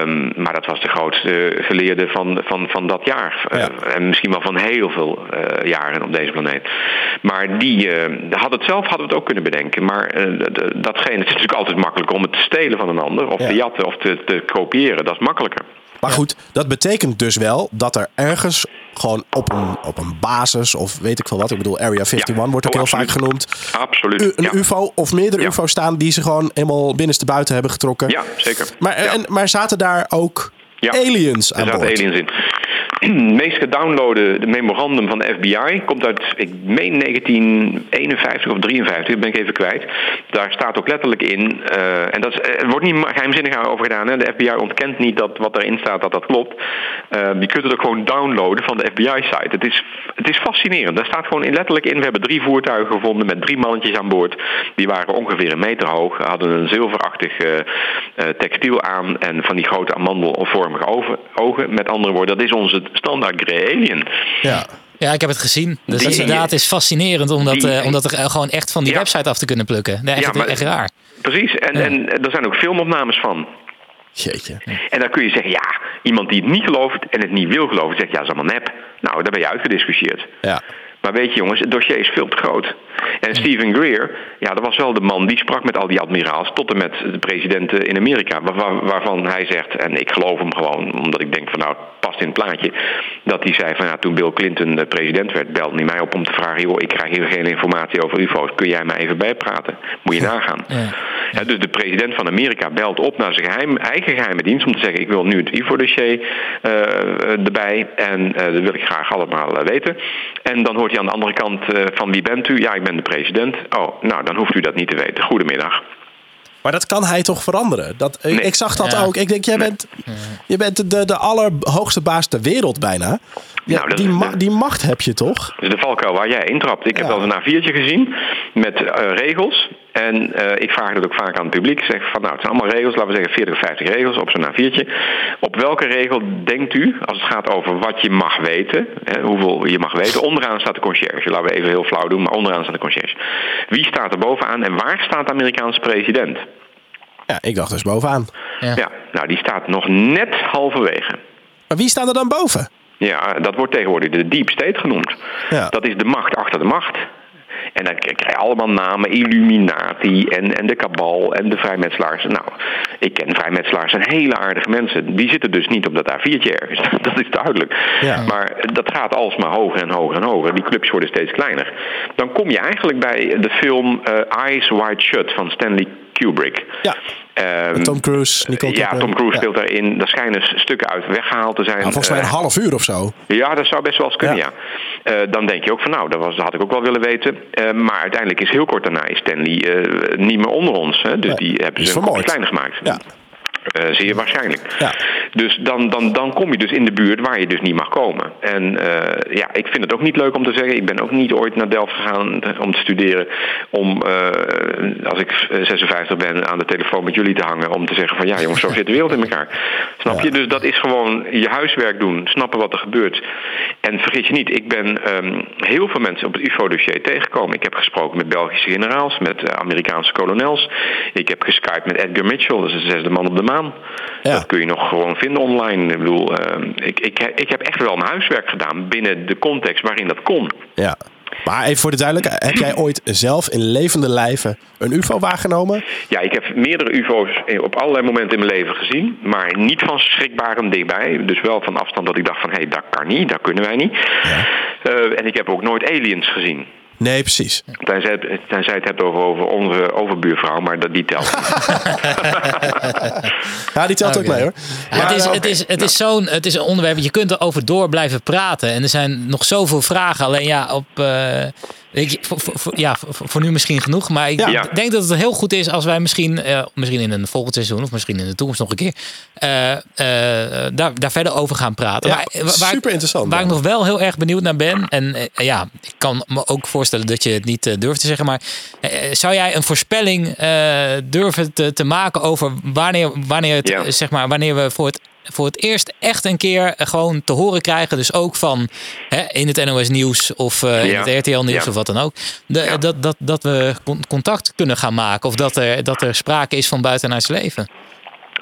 Um, maar dat was de grootste geleerde van, van, van dat jaar. Ja. Uh, en misschien wel van heel veel uh, jaren op deze planeet. Maar die had het zelf hadden we het ook kunnen bedenken. Maar datgene, het is natuurlijk altijd makkelijker om het te stelen van een ander. Of ja. te jatten of te, te kopiëren. Dat is makkelijker. Maar goed, dat betekent dus wel dat er ergens gewoon op een, op een basis of weet ik veel wat. Ik bedoel, Area 51 wordt ook oh, heel vaak genoemd. Absoluut. U, een UFO of meerdere UFO's staan die ze gewoon helemaal binnenste buiten hebben getrokken. Ja, zeker. Maar, En, maar zaten daar ook aliens aan er zaten boord? aliens in. meest gedownloade memorandum van de FBI komt uit, ik meen 1951 of 53, dat ben ik even kwijt. Daar staat ook letterlijk in, uh, en dat er wordt niet geheimzinnig over gedaan. Hè? De FBI ontkent niet dat wat erin staat, dat dat klopt. Uh, je kunt het ook gewoon downloaden van de FBI-site. Het is, het is fascinerend. Daar staat gewoon in, letterlijk in, we hebben drie voertuigen gevonden met drie mannetjes aan boord. Die waren ongeveer een meter hoog, hadden een zilverachtig uh, textiel aan en van die grote amandelvormige ogen. Met andere woorden, dat is onze standaard grey alien. Ja. Ja, ik heb het gezien. Dus dat inderdaad is fascinerend om dat, uh, om dat er gewoon echt van die ja. website af te kunnen plukken. Nee, echt, ja, maar, echt raar. Precies, en, ja. en er zijn ook filmopnames van. Jeetje. En dan kun je zeggen, ja, iemand die het niet gelooft en het niet wil geloven, zegt ja, dat is allemaal nep. Nou, daar ben je uitgediscussieerd. Ja. Maar weet je jongens, het dossier is veel te groot. En Stephen Greer, ja, dat was wel de man die sprak met al die admiraals tot en met de presidenten in Amerika. Waar, waarvan hij zegt, en ik geloof hem gewoon, omdat ik denk van nou, het past in het plaatje. Dat hij zei van ja, toen Bill Clinton president werd, belde hij mij op om te vragen, joh, ik krijg hier geen informatie over UFO's. Kun jij mij even bijpraten? Moet je nagaan. Ja. Ja, dus de president van Amerika belt op naar zijn geheim, eigen geheime dienst om te zeggen: Ik wil nu het UFO-dossier uh, erbij en uh, dat wil ik graag allemaal weten. En dan hoort hij aan de andere kant: uh, van wie bent u? Ja, ik ben de president. Oh, nou, dan hoeft u dat niet te weten. Goedemiddag. Maar dat kan hij toch veranderen? Dat, nee. Ik zag dat Ja. ook. Ik denk, jij bent, je bent de, de allerhoogste baas ter wereld bijna. Ja, Nou, die, ma- de- die macht heb je toch? Dus de valkuil waar jij intrapt. Ik heb wel eens een A4'tje gezien met eh, regels. En eh, ik vraag dat ook vaak aan het publiek. Ik zeg van nou, het zijn allemaal regels, laten we zeggen 40 of 50 regels op zo'n A4'tje. Op welke regel denkt u, als het gaat over wat je mag weten, hè, hoeveel je mag weten, onderaan staat de conciërge. Laten we even heel flauw doen, maar onderaan staat de conciërge. Wie staat er bovenaan en waar staat de Amerikaanse president? Ja, ik dacht dus bovenaan. Ja. Ja, nou die staat nog net halverwege. Maar wie staat er dan boven? Ja, dat wordt tegenwoordig de deep state genoemd. Ja. Dat is de macht achter de macht. En dan krijg je allemaal namen, Illuminati en, en de kabal en de vrijmetselaars. Nou, ik ken vrijmetselaars, zijn hele aardige mensen. Die zitten dus niet op dat A4'tje ergens. Dat is duidelijk. Ja. Maar dat gaat alsmaar hoger en hoger en hoger. Die clubs worden steeds kleiner. Dan kom je eigenlijk bij de film eh, Eyes Wide Shut van Stanley Kubrick. Ja. Ehm, Tom Cruise, Nicole ja, Kidman. Tom Cruise Ja. speelt daarin. Daar schijnen stukken uit weggehaald te zijn. Nou, volgens mij een Eh, half uur of zo. ja, dat zou best wel eens kunnen, ja. Ja. Eh, dan denk je ook van, nou, dat, was, dat had ik ook wel willen weten. Eh, maar uiteindelijk is heel kort daarna is Stanley niet meer onder ons. Hè? Dus Nee, die hebben ze een kleiner gemaakt. Ja. Eh, zeer waarschijnlijk. Ja. Dus dan, dan, dan kom je dus in de buurt waar je dus niet mag komen. En eh, ja, ik vind het ook niet leuk om te zeggen. Ik ben ook niet ooit naar Delft gegaan om te studeren. Om, eh, als ik eh, 56 ben, aan de telefoon met jullie te hangen. Om te zeggen van ja jongens, zo zit de wereld in elkaar. Snap je? Dus dat is gewoon je huiswerk doen. Snappen wat er gebeurt. En vergis je niet, ik ben ehm, heel veel mensen op het UFO-dossier tegengekomen. Ik heb gesproken met Belgische generaals, met Amerikaanse kolonels. Ik heb geskypt met Edgar Mitchell, dat is de zesde man op de maan. Ja. Dat kun je nog gewoon vinden online. Ik bedoel, ehm, ik, ik, ik heb echt wel mijn huiswerk gedaan binnen de context waarin dat kon. Ja. Maar even voor de duidelijkheid. Heb jij ooit zelf in levende lijven een ufo waargenomen? Ja, ik heb meerdere UFO's op allerlei momenten in mijn leven gezien. Maar niet van schrikbarend dichtbij. Dus wel van afstand dat ik dacht van... hé, hey, dat kan niet, dat kunnen wij niet. Eh, en ik heb ook nooit aliens gezien. Nee, precies. Tenzij, tenzij het hebt over, over onze overbuurvrouw, maar dat, die telt. Ja, die telt ook mee hoor. Ja, het, is, het, is, het, is zo'n, het is een onderwerp, je kunt erover door blijven praten. En er zijn nog zoveel vragen. Alleen ja, op, eh, weet je, voor, voor- voor- ja, voor, voor nu misschien genoeg. Maar ik Ja. denk dat het heel goed is als wij misschien, eh, misschien in een volgend seizoen... of misschien in de toekomst nog een keer... eh, daar, daar verder over gaan praten. Ja, Maar, waar, super interessant, Waar ik nog wel heel erg benieuwd naar ben... en ja, ik kan me ook voorstellen voorstellen dat je het niet uh, durft te zeggen. Maar zou jij een voorspelling durven te, te, maken over wanneer, wanneer, het, zeg maar, wanneer we voor het voor het eerst echt een keer gewoon te horen krijgen. Dus ook van hè, in het NOS Nieuws of uh, in het RTL Nieuws of wat dan ook. De, dat, dat, dat we contact kunnen gaan maken. Of dat er, dat er sprake is van buitenaards leven.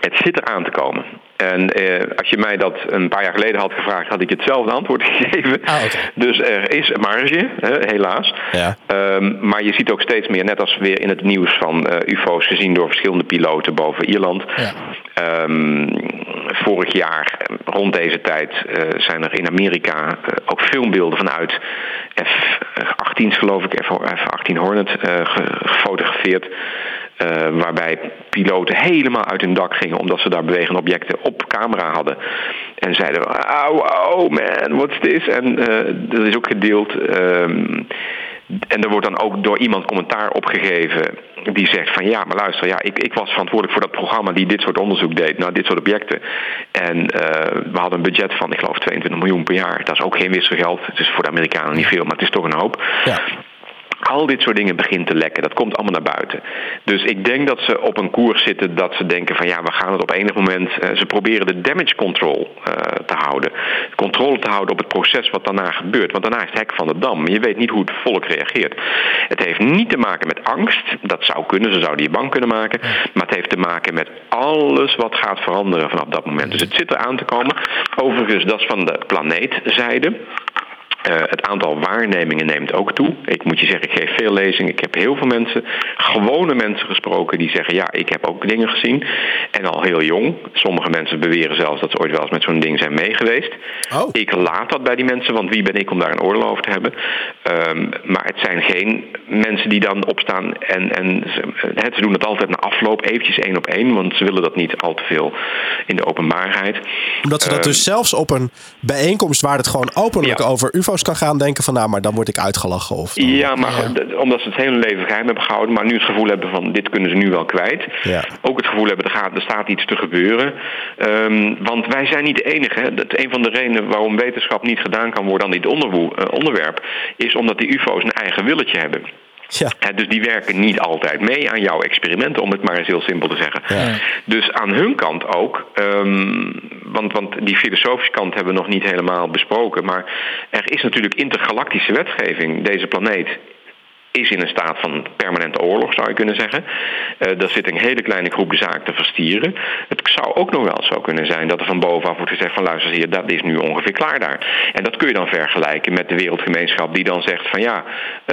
Het zit eraan te komen. En eh, als je mij dat een paar jaar geleden had gevraagd, had ik hetzelfde antwoord gegeven. Ah, okay. Dus er is marge, hè, helaas. Ja. Um, maar je ziet ook steeds meer, net als weer in het nieuws van uh, UFO's gezien door verschillende piloten boven Ierland. Ja. Um, vorig jaar, rond deze tijd, uh, zijn er in Amerika uh, ook filmbeelden vanuit F-18's, geloof ik, F-18 Hornet, gefotografeerd. Uh, waarbij piloten helemaal uit hun dak gingen omdat ze daar bewegende objecten op camera hadden. En zeiden: Oh, oh man, what's this? En uh, dat is ook gedeeld. Um, en er wordt dan ook door iemand commentaar opgegeven die zegt van ja, maar luister, ja, ik, ik was verantwoordelijk voor dat programma die dit soort onderzoek deed naar dit soort objecten. En uh, we hadden een budget van, ik geloof, 22 miljoen per jaar. Dat is ook geen wisselgeld. Het is voor de Amerikanen niet veel, maar het is toch een hoop. Ja al dit soort dingen begint te lekken. Dat komt allemaal naar buiten. Dus ik denk dat ze op een koers zitten dat ze denken van ja, we gaan het op enig moment. Uh, ze proberen de damage control uh, te houden. Controle te houden op het proces wat daarna gebeurt. Want daarna is het hek van de dam. Je weet niet hoe het volk reageert. Het heeft niet te maken met angst. Dat zou kunnen, ze zouden je bang kunnen maken. Maar het heeft te maken met alles wat gaat veranderen vanaf dat moment. Dus het zit er aan te komen. Overigens, dat is van de planeetzijde. Uh, het aantal waarnemingen neemt ook toe. Ik moet je zeggen, ik geef veel lezingen. Ik heb heel veel mensen, gewone mensen gesproken die zeggen: Ja, ik heb ook dingen gezien. En al heel jong. Sommige mensen beweren zelfs dat ze ooit wel eens met zo'n ding zijn meegeweest. Oh. Ik laat dat bij die mensen, want wie ben ik om daar een oordeel over te hebben? Um, maar het zijn geen mensen die dan opstaan en, en ze, het, ze doen het altijd na afloop, eventjes één op één, want ze willen dat niet al te veel in de openbaarheid. Omdat ze dat Um, dus zelfs op een bijeenkomst waar het gewoon openlijk Ja. over Kan gaan denken van nou, maar dan word ik uitgelachen. Of dan- Ja, maar omdat ze het hele leven geheim hebben gehouden, maar nu het gevoel hebben van dit kunnen ze nu wel kwijt. Ja. Ook het gevoel hebben er, gaat, er staat iets te gebeuren. Ehm, want wij zijn niet de enige. Hè. Dat een van de redenen waarom wetenschap niet gedaan kan worden aan dit eh, onderwerp, is omdat die UFO's een eigen willetje hebben. Ja. Hè, dus die werken niet altijd mee aan jouw experimenten, om het maar eens heel simpel te zeggen. Ja. Dus aan hun kant ook, ehm, want, want die filosofische kant hebben we nog niet helemaal besproken, maar er is natuurlijk intergalactische wetgeving. Deze planeet is in een staat van permanente oorlog, zou je kunnen zeggen. Uh, er zit een hele kleine groep de zaak te verstieren. Het zou ook nog wel zo kunnen zijn dat er van bovenaf wordt gezegd van luister hier, dat is nu ongeveer klaar daar. En dat kun je dan vergelijken met de wereldgemeenschap die dan zegt van ja,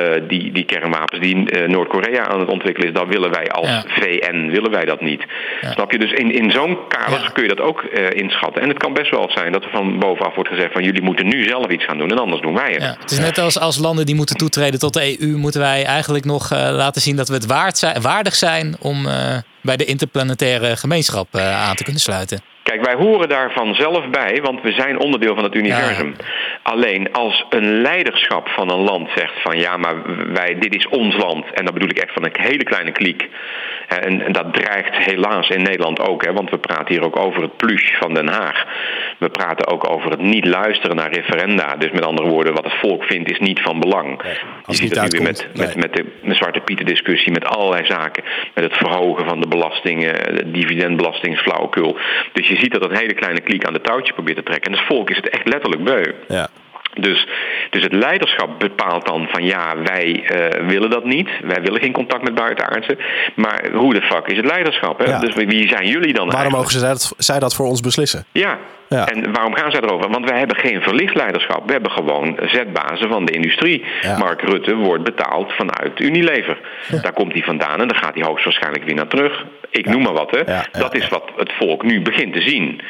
uh, die, die kernwapens die uh, Noord-Korea aan het ontwikkelen is, dat willen wij als Ja. VN, willen wij dat niet. Ja. Snap je? Dus in, in zo'n kader Ja. kun je dat ook inschatten. En het kan best wel zijn dat er van bovenaf wordt gezegd van jullie moeten nu zelf iets gaan doen en anders doen wij het. Ja, het is net als, als landen die moeten toetreden tot de EU, moeten wij eigenlijk nog eh, laten zien dat we het waard waardig zijn om eh, bij de interplanetaire gemeenschap eh, aan te kunnen sluiten. Kijk, wij horen daar vanzelf bij, want we zijn onderdeel van het universum. Alleen als een leiderschap van een land zegt van ja, maar wij, dit is ons land. En dat bedoel ik echt van een hele kleine kliek. En, en dat dreigt helaas in Nederland ook, hè, want we praten hier ook over het pluche van Den Haag. We praten ook over het niet luisteren naar referenda. Dus met andere woorden, wat het volk vindt is niet van belang. als Je ziet niet dat nu met, met, met de met Zwarte Pieten discussie, met allerlei zaken. Met het verhogen van de belastingen, de dividendbelasting, is flauwekul. Dus je ziet dat een hele kleine kliek aan de touwtje probeert te trekken. En het volk is het echt letterlijk beu. Ja. Dus, dus het leiderschap bepaalt dan van ja, wij uh, willen dat niet. Wij willen geen contact met buitenaardsen. Maar hoe de fuck is het leiderschap? Hè? Ja. Dus wie zijn jullie dan Waarom eigenlijk? mogen ze dat, zij dat voor ons beslissen? Ja. Ja. En waarom gaan zij erover? Want wij hebben geen verlicht leiderschap. We hebben gewoon zetbazen van de industrie. Ja. Mark Rutte wordt betaald vanuit Unilever. Daar komt hij vandaan en dan gaat hij hoogstwaarschijnlijk weer naar terug. Ik noem maar wat. Hè. Dat is wat het volk nu begint te zien.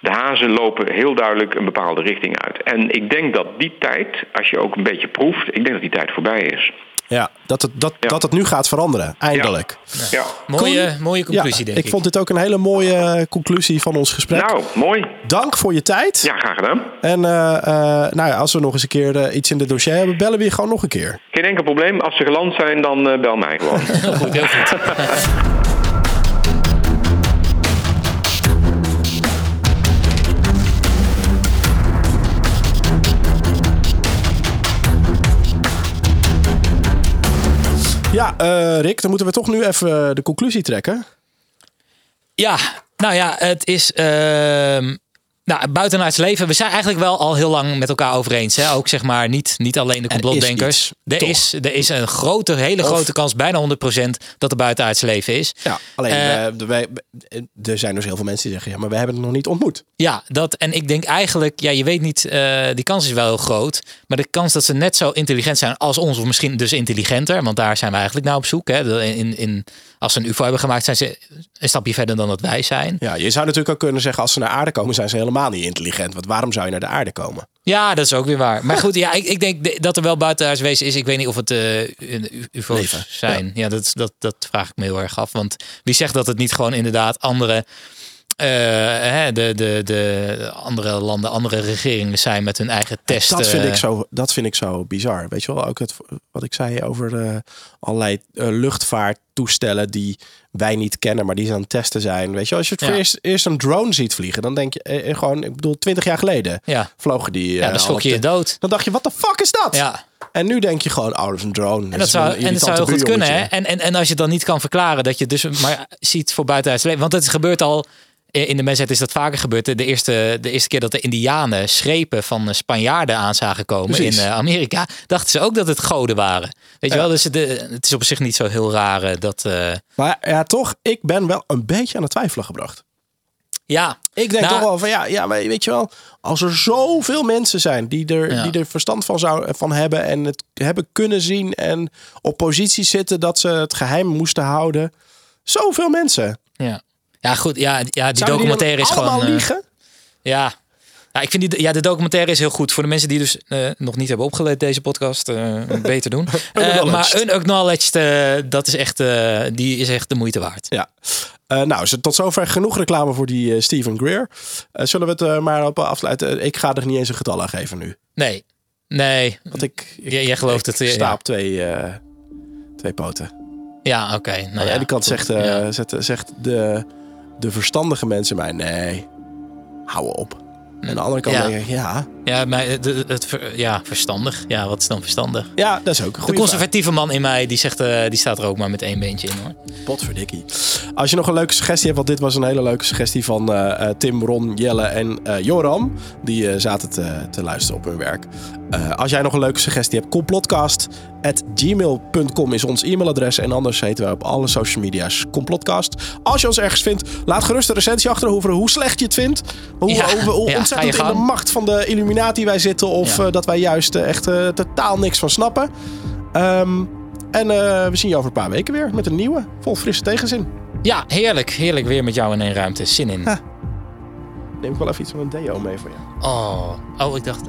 De hazen lopen heel duidelijk een bepaalde richting uit. En ik denk dat die tijd, als je ook een beetje proeft, ik denk dat die tijd voorbij is. Ja, dat het, dat, Ja. dat het nu gaat veranderen. Eindelijk. Ja. Mooie, mooie conclusie, ja, denk ik. ik. vond dit ook een hele mooie eh, conclusie van ons gesprek. Nou, mooi. Dank voor je tijd. Ja, graag gedaan. En eh, eh, nou ja, als we nog eens een keer iets in het dossier hebben, bellen we je gewoon nog een keer. Geen enkel probleem. Als ze geland zijn, dan uh, bel mij gewoon. Goed, heel goed. Ja, eh, Rick, dan moeten we toch nu even de conclusie trekken. Ja, nou ja, het is. ehm nou, buitenaards leven. We zijn eigenlijk wel al heel lang met elkaar over eens. Hè? Ook zeg maar niet, niet alleen de Er complotdenkers. Er is, er is een grote, hele Of- grote kans, bijna 100% dat er buitenaards leven is. Ja, alleen Eh, eh, de- wij, er zijn dus heel veel mensen die zeggen: ja, maar we hebben het nog niet ontmoet. Ja, dat. En ik denk eigenlijk, ja, je weet niet, eh, die kans is wel heel groot. Maar de kans dat ze net zo intelligent zijn als ons, of misschien dus intelligenter, want daar zijn we eigenlijk naar op zoek. Hè? In, in, als ze een UFO hebben gemaakt, zijn ze een stapje verder dan dat wij zijn. Ja, je zou natuurlijk ook kunnen zeggen: als ze naar aarde komen, zijn ze helemaal niet intelligent. Want waarom zou je naar de aarde komen? Ja, dat is ook weer waar. Maar goed, ja, ik, ik denk de- dat er wel buitenaards wezen is. Ik weet niet of het eh, een U- UFO's Leven, zijn. Ja, dat, dat, dat vraag ik me heel erg af. Want wie zegt dat het niet gewoon inderdaad andere, eh, hè, de, de, de andere landen, andere regeringen zijn met hun eigen testen. Dat vind, ik zo, dat vind ik zo bizar. Weet je wel, ook het, wat ik zei over eh, allerlei luchtvaarttoestellen die wij niet kennen, maar die ze aan het testen zijn. Weet je, als je het voor eerst, eerst een drone ziet vliegen, dan denk je eh, eh, gewoon, ik bedoel, twintig jaar geleden Ja. vlogen die. Ja, eh, dan je je dood. Dan dacht je, wat de fuck is dat? Ja. En nu denk je gewoon, oh, dat is een drone. En dat, zou, en dat zou heel goed kunnen. Hè? En, en, en als je het dan niet kan verklaren, dat je dus maar ziet voor buitenaards leven. Want het gebeurt al. In de mensheid is dat vaker gebeurd. De eerste, de eerste keer dat de Indianen schepen van Spanjaarden aan zagen komen Precies. in eh, Amerika, dachten ze ook dat het goden waren. Weet je wel? Dus de, het is op zich niet zo heel raar eh, dat. eh, Maar ja, toch, ik ben wel een beetje aan het twijfelen gebracht. ja, Ik denk Nou, toch wel van ja, ja, maar weet je wel, als er zoveel mensen zijn die er, Ja. die er verstand van, zou, van hebben en het hebben kunnen zien en op positie zitten dat ze het geheim moesten houden. Zoveel mensen. Ja. Ja, goed. Ja, ja die Zouden die documentaire is gewoon. allemaal eh, liegen? Ja. ja, ik vind die, ja, de documentaire is heel goed. Voor de mensen die dus eh, nog niet hebben opgeleid deze podcast, eh, beter doen. Unacknowledged. maar unacknowledged, dat is echt, die is echt de moeite waard. Ja. Nou, tot zover genoeg reclame voor die Stephen Greer. Zullen we het maar op afsluiten? Ik ga er niet eens een getal aan geven nu. Nee, nee. Want ik, ik, Jij- jij gelooft ik het, sta ja. op twee, twee poten. Ja, oké. nou Aan de ja, ene kant zegt, Ja. zegt, zegt de, de verstandige mensen mij, nee, hou op. En aan de andere kant Ja. denk ik, ja, Ja, maar het, het, ver- ja, verstandig. Ja, wat is dan verstandig? ja, dat is ook een De conservatieve man in mij, die, zegt, eh, die staat er ook maar met één beentje in hoor. Potverdikkie. Als je nog een leuke suggestie hebt, want dit was een hele leuke suggestie van eh, eh, Tim, Ron, Jelle en Joram. Die zaten te, te luisteren op hun werk. Als jij nog een leuke suggestie hebt, complotcast.gmail.com is ons e-mailadres. En anders heten wij op alle social media's complotcast. Als je ons ergens vindt, laat gerust een recensie achter over hoe slecht je het vindt. Hoe, Ja, hoe, hoe ja, ga ontzettend je in de macht van de Illuminati wij zitten. Of Ja. eh, dat wij juist eh, echt eh, totaal niks van snappen. Ehm, en we zien je over een paar weken weer met een nieuwe, vol frisse tegenzin. Ja, heerlijk. Heerlijk weer met jou in één ruimte. Zin in. Neem ik wel even iets van een deo mee voor jou. Oh, oh ik dacht...